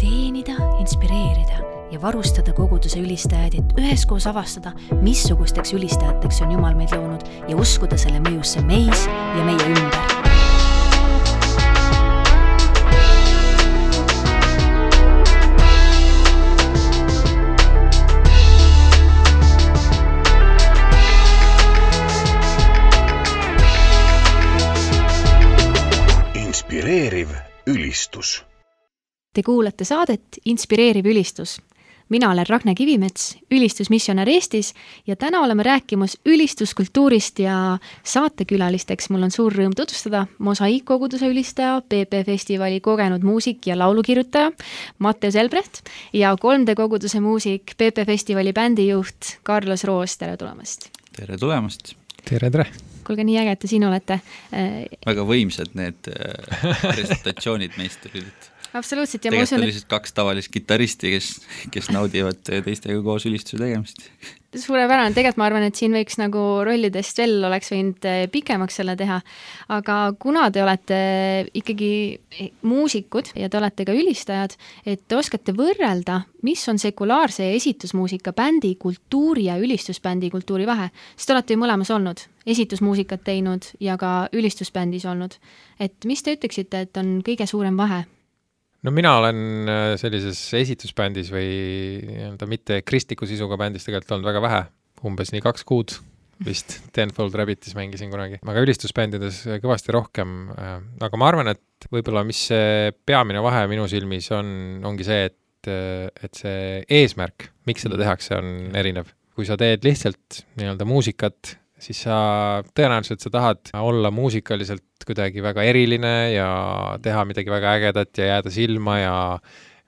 teenida, inspireerida ja varustada koguduse ülistajaid, et üheskoos avastada, missugusteks ülistajateks on Jumal meid loonud ja uskuda selle mõjusse meis ja meie ümber inspireeriv ülistus. Te kuulate saadet Inspireeriv ülistus. mina olen Ragne Kivimets, ülistusmissionär Eestis ja täna oleme rääkimas ülistuskultuurist ja saatekülalisteks mul on suur rõõm tutvustada mosaiikkoguduse ülistaja, PP festivali kogenud muusik ja laulukirjutaja Matteus Elbrecht ja 3D koguduse muusik, PP festivali bändijuht Carlos Roos, tere tulemast! tere tulemast! tere, tere! kuulge, nii äge, et te siin olete. väga võimsad need äh, presentatsioonid meist olid. Absoluutselt ja ma usun, oli lihtsalt kaks tavalist kitarristi, kes, kes naudivad teistega koos ülistuse tegemist. suurepärane, tegelikult ma arvan, et siin võiks nagu rollidest veel oleks võinud eh, pikemaks selle teha, aga kuna te olete ikkagi muusikud ja te olete ka ülistajad, et te oskate võrrelda, mis on sekulaarse esitusmuusika bändi kultuuri ja ülistusbändi kultuuri vahe, sest te olete ju mõlemas olnud, esitusmuusikat teinud ja ka ülistusbändis olnud. et mis te ütleksite, et on kõige suurem vahe? No mina olen äh, sellises esitusbändis või nii-öelda mitte kristliku sisuga bändis tegelikult olnud väga vähe, umbes nii kaks kuud vist Tenfold Rabbitis mängisin kunagi, aga ülistusbändides kõvasti rohkem. Äh, aga ma arvan, et võib-olla mis see peamine vahe minu silmis on, ongi see, et, äh, et see eesmärk, miks seda tehakse, on erinev. kui sa teed lihtsalt nii-öelda muusikat siis sa tõenäoliselt sa tahad olla muusikaliselt kuidagi väga eriline ja teha midagi väga ägedat ja jääda silma ja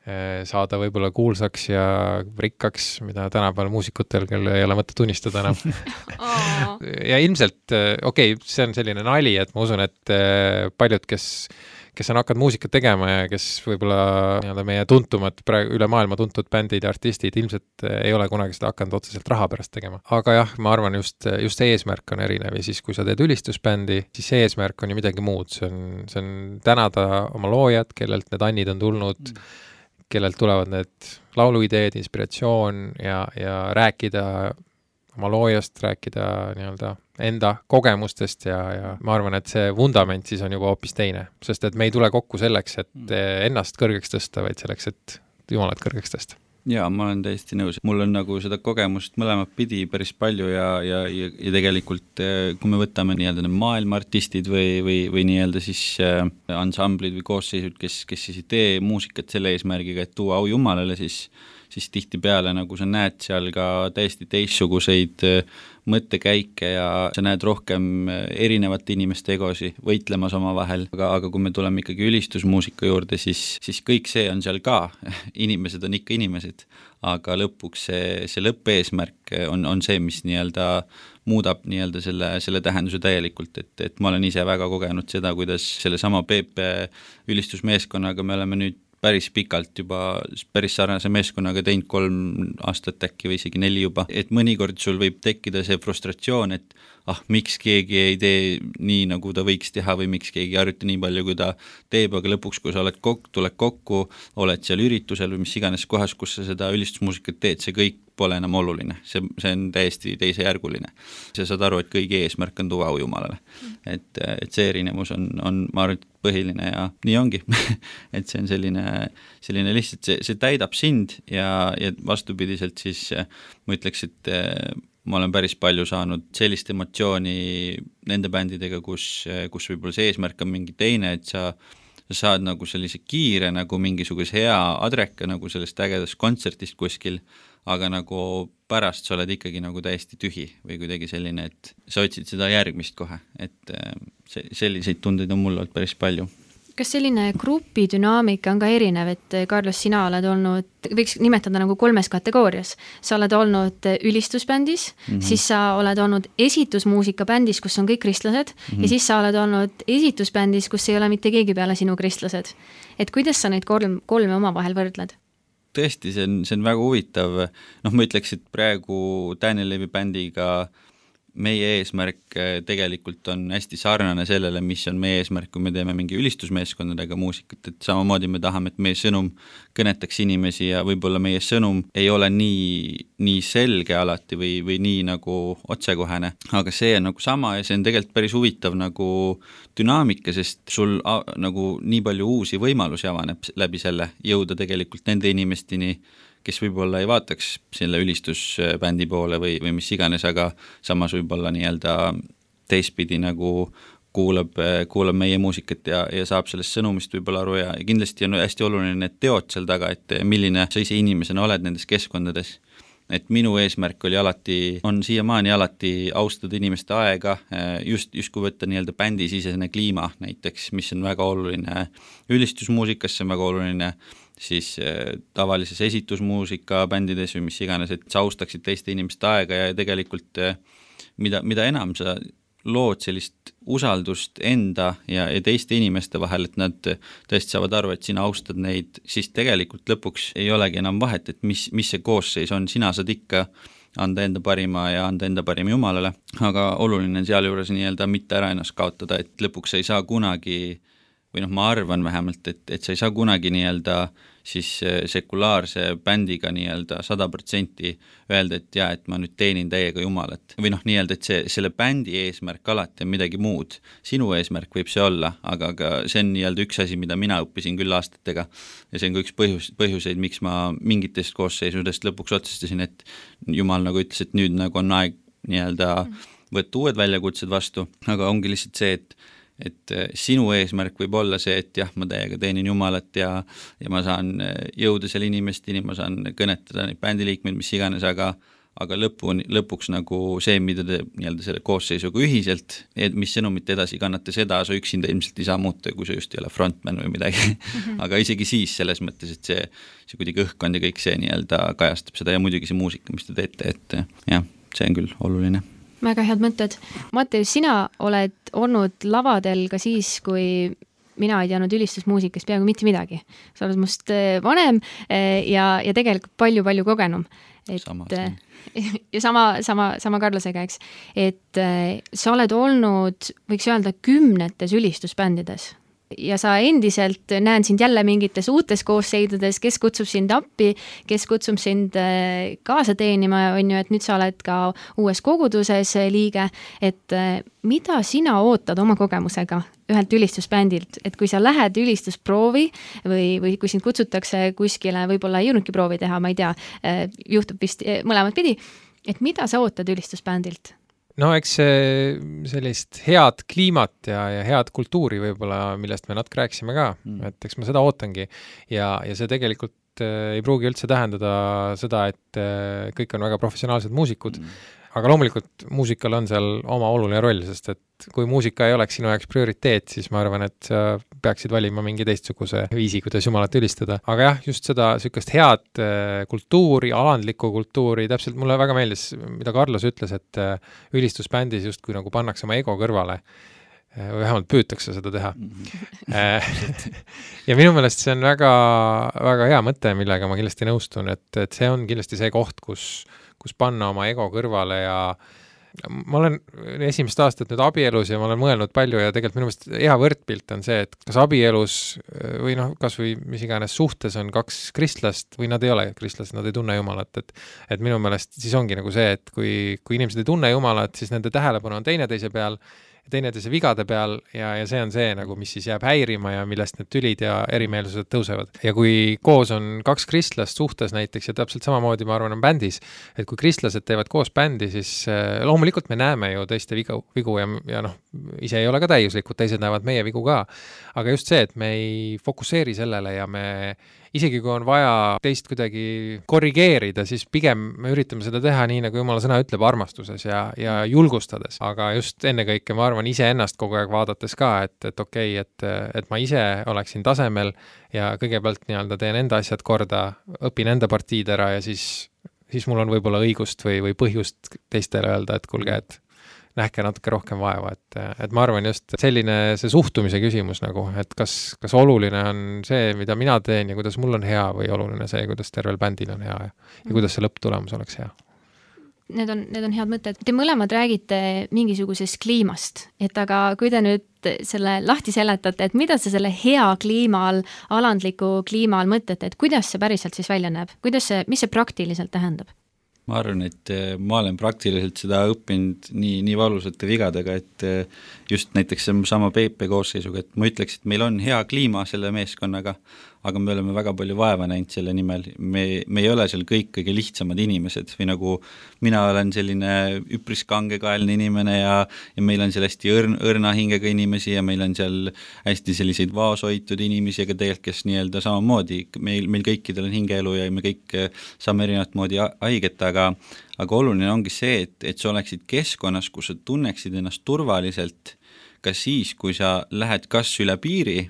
eh, saada võib-olla kuulsaks ja rikkaks, mida tänapäeval muusikutel küll ei ole mõtet unistada enam. Ja ilmselt, eh, okei okay,, see on selline nali, et ma usun, et eh, paljud, kes kes on hakanud muusikat tegema ja kes võib-olla nii-öelda meie tuntumad, praegu üle maailma tuntud bändid ja artistid ilmselt eh, ei ole kunagi seda hakanud otseselt raha pärast tegema. aga jah, ma arvan, just, just see eesmärk on erinev ja siis, kui sa teed ülistusbändi, siis see eesmärk on ju midagi muud, see on, see on tänada oma loojat, kellelt need annid on tulnud mm., kellelt tulevad need lauluideed, inspiratsioon ja, ja rääkida oma loojast, rääkida nii-öelda enda kogemustest ja, ja ma arvan, et see vundament siis on juba hoopis teine, sest et me ei tule kokku selleks, et mm. ennast kõrgeks tõsta, vaid selleks, et Jumalat kõrgeks tõsta jaa, ma olen täiesti nõus, mul on nagu seda kogemust mõlemat pidi päris palju ja, ja, ja, ja tegelikult eh, kui me võtame nii-öelda need maailma artistid või, või, või nii-öelda siis äh, ansamblid või koosseisud, kes, kes siis ei tee muusikat selle eesmärgiga, et tuua au Jumalale, siis siis tihtipeale nagu sa näed seal ka täiesti teistsuguseid äh, mõttekäike ja sa näed rohkem äh, erinevate inimeste egosi võitlemas omavahel, aga, aga kui me tuleme ikkagi ülistusmuusika juurde, siis, siis kõik see on seal ka, inimesed on ikka inimesed, aga lõpuks see, see lõppeesmärk on, on see, mis nii-öelda muudab nii-öelda selle, selle tähenduse täielikult, et, et ma olen ise väga kogenud seda, kuidas sellesama Peep ülistusmeeskonnaga me oleme nüüd päris pikalt juba päris sarnase meeskonnaga teinud kolm aastat äkki või isegi neli juba, et mõnikord sul võib tekkida see frustratsioon, et ah, miks keegi ei tee nii, nagu ta võiks teha või miks keegi ei harjuta nii palju, kui ta teeb, aga lõpuks, kui sa oled kok-, tuled kokku, oled seal üritusel või mis iganes kohas, kus sa seda ülistusmuusikat teed, see kõik pole enam oluline, see, see on täiesti teisejärguline. sa saad aru, et kõigi eesmärk on tuua au Jumalale. et, et see erinevus on, on, ma arvan, et põhiline ja nii ongi et see on selline, selline lihtsalt, see, see täidab sind ja, ja vastupidiselt siis ma ütleks, et ma olen päris palju saanud sellist emotsiooni nende bändidega, kus, kus võib-olla see eesmärk on mingi teine, et sa sa saad nagu sellise kiire nagu mingisuguse hea adreka nagu sellest ägedast kontserdist kuskil, aga nagu pärast sa oled ikkagi nagu täiesti tühi või kuidagi selline, et sa otsid seda järgmist kohe, et see, selliseid tundeid on mul olnud päris palju kas selline grupidünaamika on ka erinev, et Carlos, sina oled olnud, võiks nimetada nagu kolmes kategoorias. sa oled olnud ülistusbändis mm, -hmm. siis sa oled olnud esitusmuusika bändis, kus on kõik kristlased mm, -hmm. ja siis sa oled olnud esitusbändis, kus ei ole mitte keegi peale sinu kristlased. et kuidas sa neid kolm, kolme omavahel võrdled? Tõesti, see on, see on väga huvitav, noh, ma ütleks, et praegu Daniel Levi bändiga meie eesmärk äh, tegelikult on hästi sarnane sellele, mis on meie eesmärk, kui me teeme mingi ülistusmeeskondadega muusikat, et samamoodi me tahame, et meie sõnum kõnetaks inimesi ja võib-olla meie sõnum ei ole nii, nii selge alati või, või nii nagu otsekohene, aga see on nagu sama ja see on tegelikult päris huvitav nagu dünaamika, sest sul nagu nii palju uusi võimalusi avaneb läbi selle, jõuda tegelikult nende inimesteni, kes võib-olla ei vaataks selle ülistusbändi poole või, või mis iganes, aga samas võib-olla nii-öelda teistpidi nagu kuulab, kuulab meie muusikat ja, ja saab sellest sõnumist võib-olla aru ja, ja kindlasti on hästi oluline need teod seal taga, et milline sa ise inimesena oled nendes keskkondades. et minu eesmärk oli alati, on siiamaani alati austada inimeste aega, just, just kui võtta nii-öelda bändisisene kliima näiteks, mis on väga oluline ülistusmuusikas, see on väga oluline siis äh, tavalises esitusmuusika bändides või mis iganes, et sa austaksid teiste inimeste aega ja tegelikult äh, mida, mida enam sa lood sellist usaldust enda ja, ja teiste inimeste vahel, et nad tõesti saavad aru, et sina austad neid, siis tegelikult lõpuks ei olegi enam vahet, et mis, mis see koosseis on, sina saad ikka anda enda parima ja anda enda parim Jumalale, aga oluline on sealjuures nii-öelda mitte ära ennast kaotada, et lõpuks sa ei saa kunagi või noh, ma arvan vähemalt, et, et sa ei saa kunagi nii-öelda siis äh, sekulaarse bändiga nii-öelda sada protsenti öelda, et jaa, et ma nüüd teenin täiega Jumalat. või noh, nii-öelda, et see, selle bändi eesmärk alati on midagi muud. sinu eesmärk võib see olla, aga, aga see on nii-öelda üks asi, mida mina õppisin küll aastatega ja see on ka üks põhjus, põhjuseid, miks ma mingitest koosseisudest lõpuks otsustasin, et Jumal nagu ütles, et nüüd nagu on aeg nii-öelda võtta uued väljakutsed vastu, aga ongi lihtsalt see, et et äh, sinu eesmärk võib olla see, et jah, ma täiega teenin Jumalat ja ja ma saan äh, jõuda seal inimesteni, ma saan kõnetada neid bändiliikmeid, mis iganes, aga aga lõpuni, lõpuks nagu see, mida te nii-öelda selle koosseisuga ühiselt, mis sõnumit edasi kannate, seda sa üksinda ilmselt ei saa muuta, kui sa just ei ole frontman või midagi mm. -hmm. aga isegi siis selles mõttes, et see, see kuidagi õhkkond ja kõik see nii-öelda kajastab seda ja muidugi see muusika, mis te teete, et jah, see on küll oluline väga head mõtted. Mattias, sina oled olnud lavadel ka siis, kui mina ei teadnud ülistusmuusikast peaaegu mitte midagi. sa oled must eh, vanem eh, ja, ja tegelikult palju-palju kogenum. et sama, eh, ja sama, sama, sama Carlosega, eks. et sa oled olnud, võiks öelda, kümnetes ülistusbändides ja sa endiselt, näen sind jälle mingites uutes koosseidudes, kes kutsub sind appi, kes kutsub sind äh, kaasa teenima, on ju, et nüüd sa oled ka uues koguduses äh, liige, et äh, mida sina ootad oma kogemusega ühelt ülistusbändilt, et kui sa lähed ülistusproovi või, või kui sind kutsutakse kuskile, võib-olla ei jõudnudki proovi teha, ma ei tea, juhtub vist mõlemat pidi, et mida sa ootad ülistusbändilt? No eks sellist head kliimat ja, ja head kultuuri võib-olla, millest me natuke rääkisime ka mm., et eks ma seda ootangi. ja, ja see tegelikult äh, ei pruugi üldse tähendada seda, et äh, kõik on väga professionaalsed muusikud mm., aga loomulikult muusikal on seal oma oluline roll, sest et kui muusika ei oleks sinu jaoks prioriteet, siis ma arvan, et sa peaksid valima mingi teistsuguse viisi, kuidas Jumalat ülistada. aga jah, just seda niisugust head äh, kultuuri, alandlikku kultuuri, täpselt mulle väga meeldis, mida Carlos ütles, et äh, ülistusbändis justkui nagu pannakse oma ego kõrvale äh, või vähemalt püütakse seda teha. -hmm. ja minu meelest see on väga, väga hea mõte, millega ma kindlasti nõustun, et, et see on kindlasti see koht, kus kus panna oma ego kõrvale ja ma olen esimest aastat nüüd abielus ja ma olen mõelnud palju ja tegelikult minu meelest hea võrdpilt on see, et kas abielus või noh, kas või mis iganes suhtes on kaks kristlast või nad ei ole kristlased, nad ei tunne Jumalat, et et minu meelest siis ongi nagu see, et kui, kui inimesed ei tunne Jumalat, siis nende tähelepanu on teineteise peal teineteise vigade peal ja, ja see on see nagu, mis siis jääb häirima ja millest need tülid ja erimeelsused tõusevad. ja kui koos on kaks kristlast suhtes näiteks ja täpselt samamoodi, ma arvan, on bändis, et kui kristlased teevad koos bändi, siis äh, loomulikult me näeme ju teiste vigu, vigu ja, ja noh, ise ei ole ka täiuslikud, teised näevad meie vigu ka. aga just see, et me ei fokusseeri sellele ja me isegi kui on vaja teist kuidagi korrigeerida, siis pigem me üritame seda teha nii, nagu jumala sõna ütleb, armastuses ja, ja julgustades, aga just ennekõike ma arvan iseennast kogu aeg vaadates ka, et, et okei okay,, et, et ma ise oleksin tasemel ja kõigepealt nii-öelda teen enda asjad korda, õpin enda partiid ära ja siis, siis mul on võib-olla õigust või, või põhjust teistele öelda, et kuulge, et nähke natuke rohkem vaeva, et, et ma arvan just selline see suhtumise küsimus nagu, et kas, kas oluline on see, mida mina teen ja kuidas mul on hea või oluline see, kuidas tervel bändil on hea ja, ja kuidas see lõpptulemus oleks hea need on, need on head mõtted. Te mõlemad räägite mingisugusest kliimast, et aga kui te nüüd selle lahti seletate, et mida te selle hea kliima all, alandliku kliima all mõtlete, et kuidas see päriselt siis välja näeb, kuidas see, mis see praktiliselt tähendab? Ma arvan, et eh, ma olen praktiliselt seda õppinud nii, nii valusate vigadega, et eh, just näiteks sama PP koosseisuga, et ma ütleks, et meil on hea kliima selle meeskonnaga, aga me oleme väga palju vaeva näinud selle nimel, me, me ei ole seal kõik kõige lihtsamad inimesed või nagu mina olen selline üpris kangekaelne inimene ja, ja meil on seal hästi õrn, õrna hingega inimesi ja meil on seal hästi selliseid vaoshoitud inimesi, aga tegelikult, kes nii-öelda samamoodi, meil, meil kõikidel on hingeelu ja me kõik saame erinevat moodi haiget, aga aga oluline ongi see, et, et sa oleksid keskkonnas, kus sa tunneksid ennast turvaliselt ka siis, kui sa lähed kas üle piiri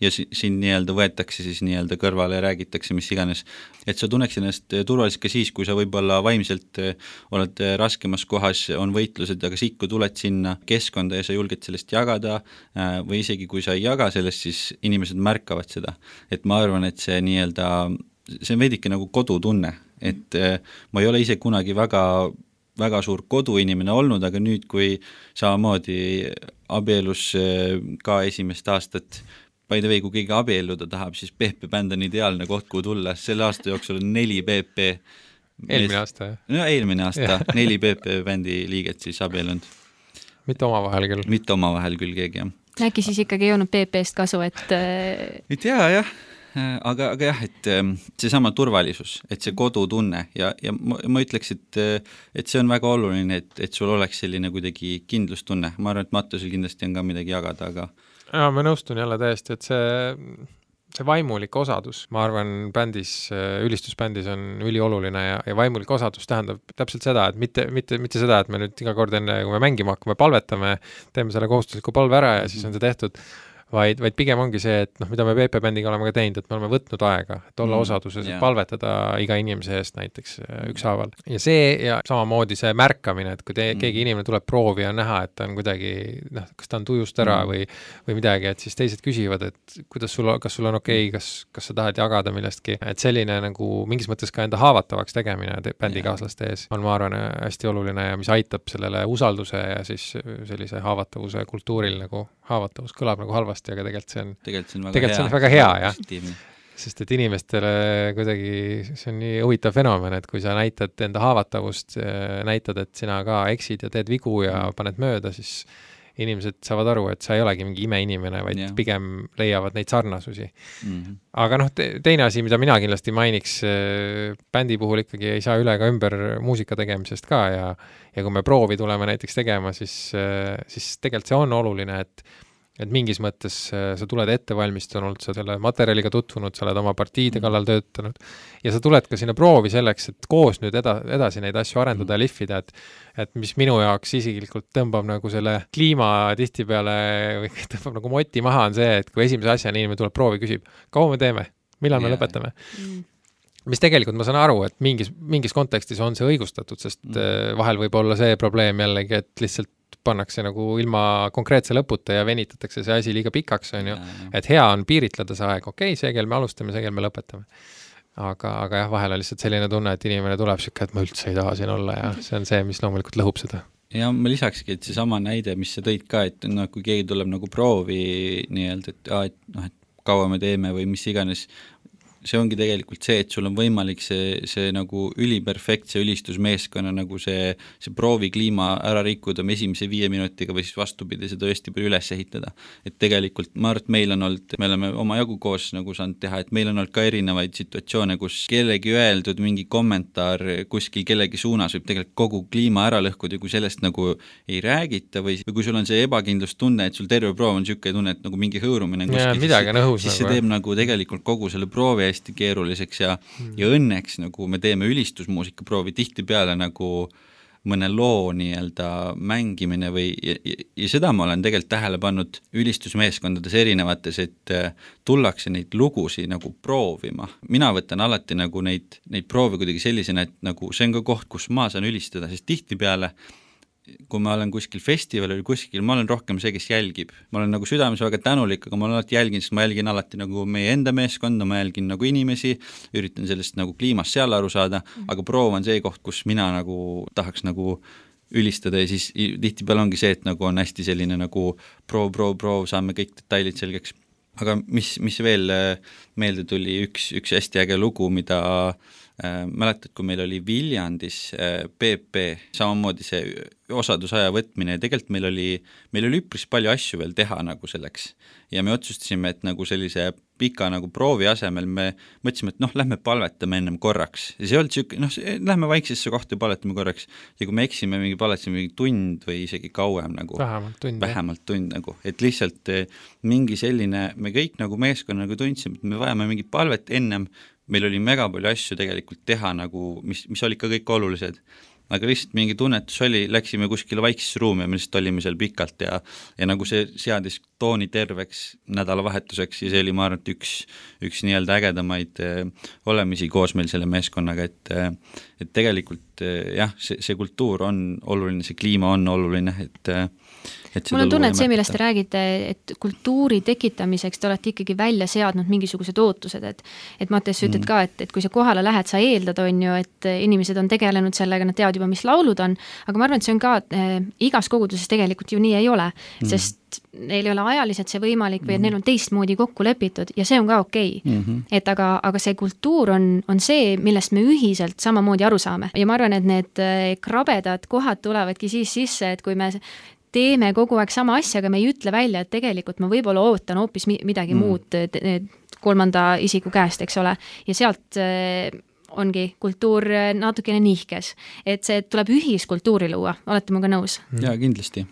ja si-, sind nii-öelda võetakse siis nii-öelda kõrvale ja räägitakse mis iganes. et sa tunneksid ennast eh, turvaliselt ka siis, kui sa võib-olla vaimselt eh, oled eh, raskemas kohas, on võitlused, aga siit, kui tuled sinna keskkonda ja sa julged sellest jagada või isegi kui sa ei jaga sellest, siis inimesed märkavad seda. et ma arvan, et see nii-öelda, see on veidike nagu kodutunne, et ma ei ole ise kunagi väga väga suur koduinimene olnud, aga nüüd, kui samamoodi abielus ka esimest aastat by the way, kui keegi abielluda tahab, siis Peep bänd on ideaalne koht, kuhu tulla, selle aasta jooksul on neli PP eelmine aasta, jah? no eelmine aasta neli PP bändi liiget siis abiellunud. mitte omavahel küll? mitte omavahel küll keegi, jah. äkki siis ikkagi ei olnud PP-st kasu, et äh, ei tea jah, aga, aga jah, et ähm, seesama turvalisus, et see kodutunne ja, ja ma, ma ütleks, et et see on väga oluline, et, et sul oleks selline kuidagi kindlustunne, ma arvan, et Mattusel kindlasti on ka midagi jagada, aga jaa, ma nõustun jälle täiesti, et see, see vaimulik osadus, ma arvan, bändis, ülistusbändis on ülioluline ja, ja vaimulik osadus tähendab täpselt seda, et mitte, mitte, mitte seda, et me nüüd iga kord enne, kui me mängima hakkame, palvetame, teeme selle kohustusliku palve ära ja siis on see tehtud vaid, vaid pigem ongi see, et noh, mida me PP bändiga oleme ka teinud, et me oleme võtnud aega, et olla mm, osaduses yeah., et palvetada iga inimese eest näiteks äh, mm. ükshaaval. ja see ja samamoodi see märkamine, et kui te, mm. keegi inimene tuleb proovi ja on näha, et ta on kuidagi noh, kas ta on tujust ära mm. või, või midagi, et siis teised küsivad, et kuidas sul, kas sul on okei okay,, kas, kas sa tahad jagada millestki, et selline nagu mingis mõttes ka enda haavatavaks tegemine bändikaaslaste ees on, ma arvan, hästi oluline ja mis aitab sellele usalduse ja siis sellise haavatavuse kultuuril nagu, haavatavus kõlab nagu halvasti, halvasti, aga tegelikult see on tegelikult see on väga tegelikult hea, on väga hea, jah. sest et inimestele kuidagi, see on nii huvitav fenomen, et kui sa näitad enda haavatavust, näitad, et sina ka eksid ja teed vigu ja mm. paned mööda, siis inimesed saavad aru, et sa ei olegi mingi imeinimene, vaid yeah. pigem leiavad neid sarnasusi mm. -hmm. aga noh te, teine asi, mida mina kindlasti mainiks äh,, bändi puhul ikkagi ei saa üle ega ümber muusika tegemisest ka ja ja kui me proovi tuleme näiteks tegema, siis äh,, siis tegelikult see on oluline, et et mingis mõttes äh, sa tuled ettevalmistunult, sa selle materjaliga tutvunud, sa oled oma partiide mm. kallal töötanud ja sa tuled ka sinna proovi selleks, et koos nüüd eda-, edasi neid asju arendada ja mm. lihvida, et et mis minu jaoks isiklikult tõmbab nagu selle kliima tihtipeale või tõmbab nagu moti maha, on see, et kui esimese asjana inimene tuleb proovi, küsib, kaua me teeme, millal yeah. me lõpetame mm mis tegelikult ma saan aru, et mingis, mingis kontekstis on see õigustatud, sest mm. Äh, vahel võib olla see probleem jällegi, et lihtsalt pannakse nagu ilma konkreetse lõputa ja venitatakse see asi liiga pikaks, on ju. et hea on piiritleda see aeg, okei okay,, see kell me alustame, see kell me lõpetame. aga, aga jah, vahel on lihtsalt selline tunne, et inimene tuleb sihuke, et ma üldse ei taha siin olla ja see on see, mis loomulikult lõhub seda ja ma lisakski, et seesama näide, mis sa tõid ka, et noh, kui keegi tuleb nagu proovi nii-öelda, et aa, et noh, et kaua me teeme või mis iganes, see ongi tegelikult see, et sul on võimalik see, see nagu üliperfektse ülistusmeeskonna nagu see, see proovikliima ära rikkuda esimese viie minutiga või siis vastupidi, seda palju üles ehitada. et tegelikult ma arvan, et meil on olnud, me oleme omajagu koos nagu saanud teha, et meil on olnud ka erinevaid situatsioone, kus kellegi öeldud mingi kommentaar kuskil kellegi suunas võib tegelikult kogu kliima ära lõhkuda ja kui sellest nagu ei räägita või, või kui sul on see ebakindlustunne, et sul terve proov on niisugune tunne, et nagu mingi hõõrumine kuskil, siis, siis see nagu, teeb nagu tegelikult kogu selle proovi hästi keeruliseks ja mm., ja õnneks nagu me teeme ülistusmuusikaproovi tihtipeale nagu mõne loo nii-öelda mängimine või, ja, seda ma olen tegelikult tähele pannud ülistusmeeskondades erinevates, et äh, tullakse neid lugusid nagu proovima. mina võtan alati nagu neid, neid proove kuidagi sellisena, et nagu see on ka koht, kus ma saan ülistada, sest tihtipeale kui ma olen kuskil festivalil või kuskil, ma olen rohkem see, kes jälgib. ma olen nagu südames väga tänulik, aga ma olen alati jälginud, sest ma jälgin alati nagu meie enda meeskonda, ma jälgin nagu inimesi, üritan sellest nagu kliimast seal aru saada, aga proov on see koht, kus mina nagu tahaks nagu ülistada ja siis tihtipeale ongi see, et nagu on hästi selline nagu proov, proov, proov, saame kõik detailid selgeks. aga mis, mis veel äh, meelde tuli, üks, üks hästi äge lugu, mida äh, mäletad, kui meil oli Viljandis äh, PP, samamoodi see osadusaja võtmine ja tegelikult meil oli, meil oli üpris palju asju veel teha nagu selleks. ja me otsustasime, et nagu sellise pika nagu proovi asemel me mõtlesime, et noh, lähme palvetame ennem korraks. Ja see ei olnud niisugune, noh, lähme vaiksesse kohta ja palvetame korraks. Ja kui me eksime, mingi palvetasime mingi tund või isegi kauem nagu, vähemalt tund, vähemalt tund nagu, et lihtsalt eh, mingi selline, me kõik nagu meeskonna nagu tundsime, et me vajame mingit palvet ennem, meil oli mega palju asju tegelikult teha nagu, mis, mis olid ka kõik olulised. Aga lihtsalt mingi tunnetus oli, läksime kuskile vaiksesse ruumi ja me lihtsalt olime seal pikalt ja ja nagu see seadis tooni terveks nädalavahetuseks ja see oli, ma arvan, et üks, üks nii-öelda ägedamaid äh, olemisi koos meil selle meeskonnaga, et äh, et tegelikult äh, jah, see, see kultuur on oluline, see kliima on oluline, et mul on tunne, et see, millest te räägite, et kultuuri tekitamiseks te olete ikkagi välja seadnud mingisugused ootused, et et Mattias, sa ütled mm. ka, et, et kui sa kohale lähed, sa eeldad, on ju, et inimesed on tegelenud sellega, nad teavad juba, mis laulud on, aga ma arvan, et see on ka äh,, igas koguduses tegelikult ju nii ei ole mm., sest neil ei ole ajaliselt see võimalik või et neil on teistmoodi kokku lepitud ja see on ka okei okay. mm. -hmm. et aga, aga see kultuur on, on see, millest me ühiselt samamoodi aru saame ja ma arvan, et need krabedad kohad tulevadki siis sisse, et kui me teeme kogu aeg sama asja, aga me ei ütle välja, et tegelikult ma võib-olla ootan hoopis midagi mm. muud kolmanda isiku käest, eks ole, ja sealt äh, ongi kultuur äh, natukene nihkes. et see tuleb ühiskultuuri luua, olete minuga nõus? jaa, kindlasti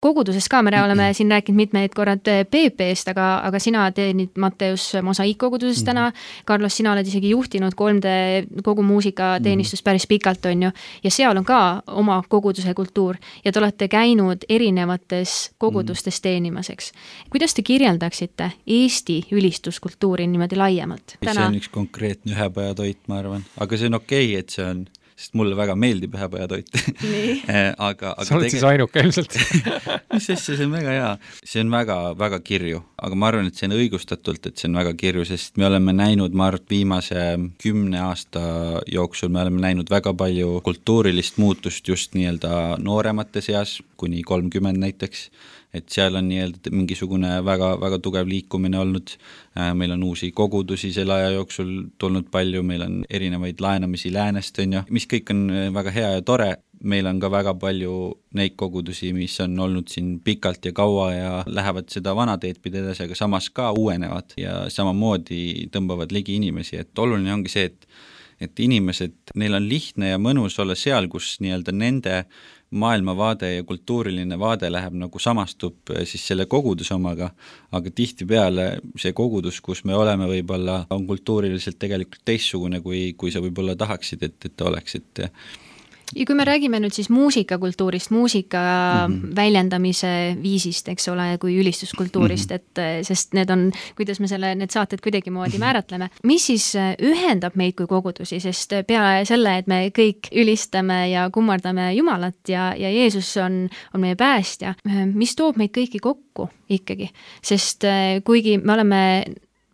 koguduses ka, me oleme siin rääkinud mitmeid korrad PP-st, aga, aga sina teenid, Matteus, mosaiikkoguduses mm -hmm. täna. Carlos, sina oled isegi juhtinud 3D kogu muusikateenistust mm -hmm. päris pikalt, on ju. ja seal on ka oma koguduse kultuur ja te olete käinud erinevates kogudustes mm teenimas, eks. kuidas te kirjeldaksite Eesti ülistuskultuuri niimoodi laiemalt? see on üks konkreetne ühepajatoit, ma arvan, aga see on okei okay,, et see on sest mulle väga meeldib ühepajatoit äh, aga, aga sa oled tege... siis ainuke ilmselt. Mis asja, see on väga hea. see on väga, väga kirju, aga ma arvan, et see on õigustatult, et see on väga kirju, sest me oleme näinud, ma arvan, et viimase kümne aasta jooksul me oleme näinud väga palju kultuurilist muutust just nii-öelda nooremate seas, kuni kolmkümmend näiteks et seal on nii-öelda mingisugune väga, väga tugev liikumine olnud, äh, meil on uusi kogudusi selle aja jooksul tulnud palju, meil on erinevaid laenamisi läänest, on ju, mis kõik on äh, väga hea ja tore, meil on ka väga palju neid kogudusi, mis on olnud siin pikalt ja kaua ja lähevad seda vana teed pidi edasi, aga samas ka uuenevad ja samamoodi tõmbavad ligi inimesi, et oluline ongi see, et et inimesed, neil on lihtne ja mõnus olla seal, kus nii-öelda nende maailmavaade ja kultuuriline vaade läheb nagu samastub eh, siis selle koguduse omaga, aga tihtipeale see kogudus, kus me oleme, võib-olla on kultuuriliselt tegelikult teistsugune, kui, kui sa võib-olla tahaksid, et, et ta oleks, et ja kui me räägime nüüd siis muusikakultuurist, muusika mm -hmm. väljendamise viisist, eks ole, kui ülistuskultuurist mm, -hmm. et eh, sest need on, kuidas me selle, need saated kuidagimoodi määratleme, mis siis eh, ühendab meid kui kogudusi, sest peale selle, et me kõik ülistame ja kummardame Jumalat ja, ja Jeesus on, on meie päästja, eh, mis toob meid kõiki kokku ikkagi, sest kuigi me oleme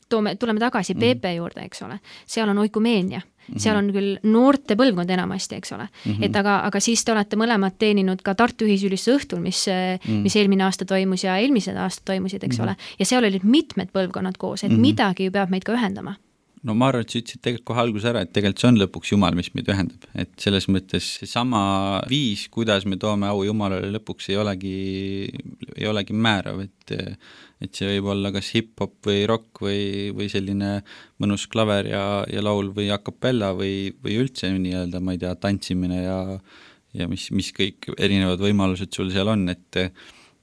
toome, tuleme tagasi PP mhm. juurde, eks ole, seal on oikumeenia Mm -hmm. seal on küll noorte põlvkond enamasti, eks ole mm, -hmm. et aga, aga siis te olete mõlemad teeninud ka Tartu Ühisülistuse õhtul, mis mm, -hmm. mis eelmine aasta toimus ja eelmised aastad toimusid, eks mm -hmm. ole, ja seal olid mitmed põlvkonnad koos, et mm -hmm. midagi ju peab meid ka ühendama no ma arvan, et sa ütlesid tegelikult kohe alguses ära, et tegelikult see on lõpuks Jumal, mis meid ühendab, et selles mõttes seesama viis, kuidas me toome au Jumalale, lõpuks ei olegi, ei olegi määrav, et et see võib olla kas hip-hop või rock või, või selline mõnus klaver ja, ja laul või a capella või, või üldse nii-öelda, ma ei tea, tantsimine ja ja mis, mis kõik erinevad võimalused sul seal on, et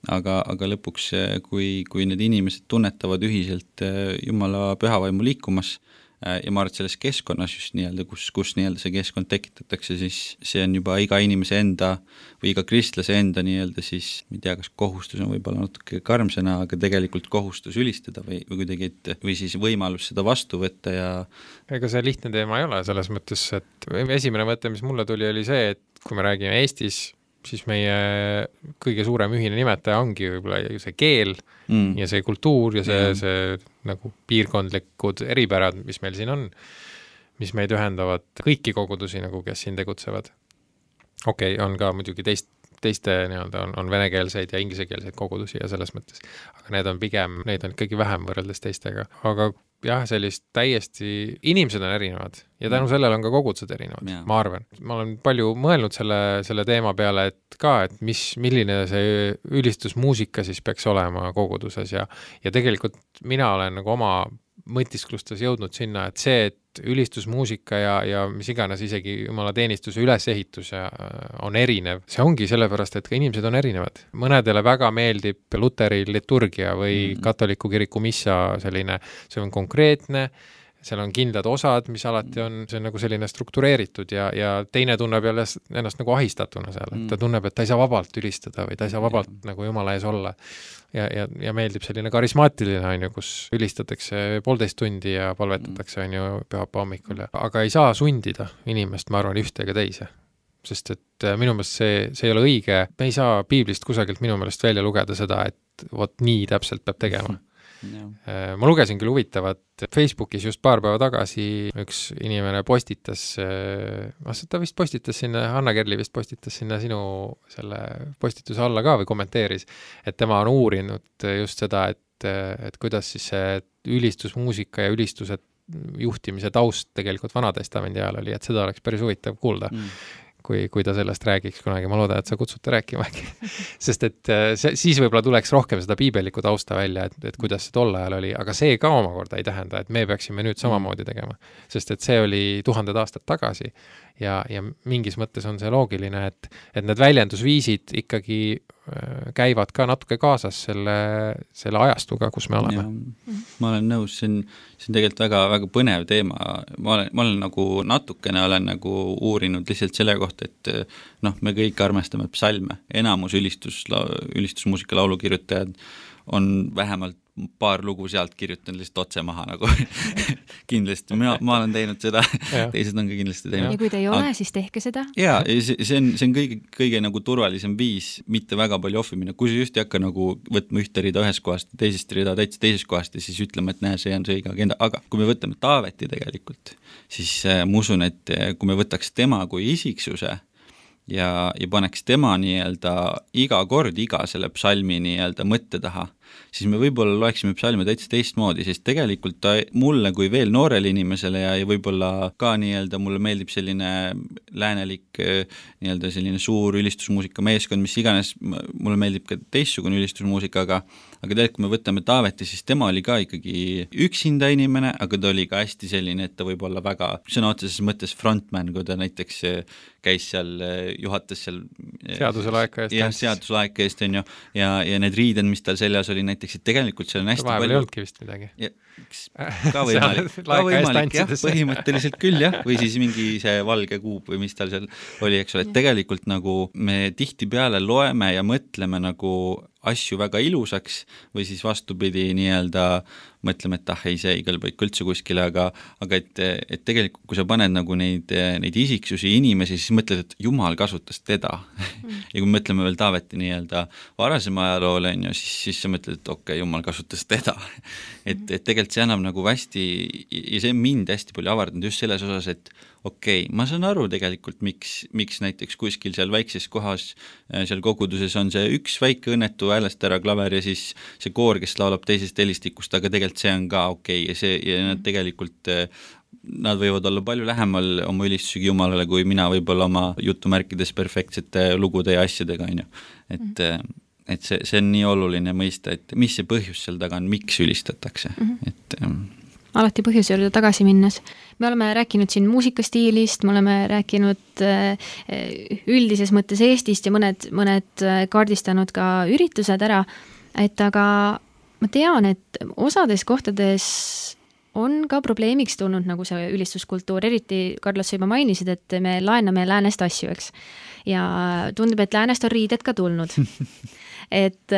aga, aga lõpuks, kui, kui need inimesed tunnetavad ühiselt Jumala pühavaimu liikumas, ja ma arvan, et selles keskkonnas just nii-öelda, kus, kus nii-öelda see keskkond tekitatakse, siis see on juba iga inimese enda või iga kristlase enda nii-öelda siis, ma ei tea, kas kohustus on võib-olla natuke karm sõna, aga tegelikult kohustus ülistada või, või kuidagi, et või siis võimalus seda vastu võtta ja ega see lihtne teema ei ole, selles mõttes, et esimene mõte, mis mulle tuli, oli see, et kui me räägime Eestis siis meie kõige suurem ühine nimetaja ongi võib-olla see keel mm. ja see kultuur ja see Jah. see nagu piirkondlikud eripärad, mis meil siin on, mis meid ühendavad kõiki kogudusi nagu, kes siin tegutsevad. okei okay,, on ka muidugi teist, teiste nii-öelda on, on venekeelseid ja inglisekeelseid kogudusi ja selles mõttes, aga need on pigem, neid on ikkagi vähem võrreldes teistega, aga jah, sellist täiesti, inimesed on erinevad ja tänu sellele on ka kogudused erinevad ma arvan. ma olen palju mõelnud selle, selle teema peale, et ka, et mis, milline see ülistusmuusika siis peaks olema koguduses ja ja tegelikult mina olen nagu oma mõtisklustes jõudnud sinna, et see, et ülistusmuusika ja, ja mis iganes, isegi jumalateenistuse ülesehitus ja, on erinev, see ongi sellepärast, et ka inimesed on erinevad. mõnedele väga meeldib luteri liturgia või mm -hmm. katoliku kiriku missa selline, see on konkreetne, seal on kindlad osad, mis alati on, see on nagu selline struktureeritud ja, ja teine tunneb jälle ennast nagu ahistatuna seal, et ta Mm. tunneb, et ta ei saa vabalt ülistada või ta ei saa vabalt nagu Jumala ees olla. ja, ja, ja meeldib selline karismaatiline, on ju, kus ülistatakse poolteist tundi ja palvetatakse, on ju, pühapäeva hommikul ja aga ei saa sundida inimest, ma arvan, ühte ega teise. Sest et äh, minu meelest see, see ei ole õige, me ei saa piiblist kusagilt minu meelest välja lugeda seda, et vot nii täpselt peab tegema ma lugesin küll huvitavat, Facebookis just paar päeva tagasi üks inimene postitas, ah ta vist postitas sinna, Hanna Kerli vist postitas sinna sinu selle postituse alla ka või kommenteeris, et tema on uurinud just seda, et, et kuidas siis see ülistusmuusika ja ülistuse juhtimise taust tegelikult Vana-testamendi ajal oli, et seda oleks päris huvitav kuulda Mm. Kui, kui ta sellest räägiks kunagi, ma loodan, et sa kutsud ta rääkima äkki. sest et äh, see, siis võib-olla tuleks rohkem seda piibellikku tausta välja, et, et kuidas see tol ajal oli, aga see ka omakorda ei tähenda, et me peaksime nüüd samamoodi tegema. sest et see oli tuhanded aastad tagasi ja, ja mingis mõttes on see loogiline, et, et need väljendusviisid ikkagi äh, käivad ka natuke kaasas selle, selle ajastuga, kus me oleme. ma olen nõus, see on, see on tegelikult väga, väga põnev teema, ma olen, ma olen nagu natukene olen nagu uurinud lihtsalt selle kohta, et noh, me kõik armastame psalme, enamus ülistus, ülistusmuusika laulukirjutajad on vähemalt paar lugu sealt kirjutanud lihtsalt otse maha nagu. Kindlasti, mina, ma olen teinud seda. Teised on ka kindlasti ja teinud. kui te ei ole, siis tehke seda. jaa, ja see, see on, see on kõige, kõige nagu turvalisem viis mitte väga palju ohvi minna, kui sa just ei hakka nagu võtma ühte rida ühest kohast, teisest rida täitsa teisest kohast ja siis ütlema, et näe, see on see õige agenda, aga kui me võtame Taaveti tegelikult, siis äh, ma usun, et äh, kui me võtaks tema kui isiksuse ja, ja paneks tema nii-öelda iga kord iga selle psalmi nii-öelda mõtte taha, siis me võib-olla loeksime psalme täitsa teistmoodi, sest tegelikult ta mulle kui veel noorele inimesele ja, ja võib-olla ka nii-öelda mulle meeldib selline läänelik eh, nii-öelda selline suur ülistusmuusika meeskond, mis iganes, mulle meeldib ka teistsugune ülistusmuusika, aga aga tegelikult, kui me võtame Taaveti, siis tema oli ka ikkagi üksinda inimene, aga ta oli ka hästi selline, et ta võib olla väga sõna otseses mõttes frontman, kui ta näiteks eh, käis seal, juhatas seal seaduse laeka eest jah, tantsis. seaduse laeka eest, on ju, ja, ja need riided, mis tal seljas oli näiteks, et tegelikult seal on hästi vahepeal ei palju olnudki vist midagi. ka võimalik, ka võimalik jah, põhimõtteliselt küll jah, või siis mingi see valge kuup või mis tal seal oli, eks ole, et tegelikult nagu me tihtipeale loeme ja mõtleme nagu asju väga ilusaks või siis vastupidi, nii-öelda mõtleme, et ah ei, see ei kõlba ikka üldse kuskile, aga aga et, et tegelikult, kui sa paned nagu neid, neid isiksusi, inimesi, siis mõtled, et Jumal kasutas teda. Mm. ja kui me mõtleme veel Taaveti nii-öelda varasema ajaloole, on ju, siis, siis sa mõtled, et okei okay,, Jumal kasutas teda. Et, et tegelikult see annab nagu hästi, ja see on mind hästi palju avardanud just selles osas, et okei okay,, ma saan aru tegelikult, miks, miks näiteks kuskil seal väikses kohas, seal koguduses on see üks väike õnnetu häälestera klaver ja siis see koor, kes laulab teisest helistikust, aga tegelikult see on ka okei okay. ja see, ja nad tegelikult Nad võivad olla palju lähemal oma ülistusega Jumalale, kui mina võib-olla oma jutumärkides perfektsete lugude ja asjadega, on ju. et mm., et see, see on nii oluline mõista, et mis see põhjus seal taga on, miks ülistatakse mm, -hmm. et ähm, alati põhjuse juurde tagasi minnes. me oleme rääkinud siin muusikastiilist, me oleme rääkinud äh, üldises mõttes Eestist ja mõned, mõned äh, kaardistanud ka üritused ära, et aga ma tean, et osades kohtades on ka probleemiks tulnud nagu see ülistuskultuur, eriti Carlos, sa juba mainisid, et me laename läänest asju, eks. ja tundub, et läänest on riided ka tulnud et,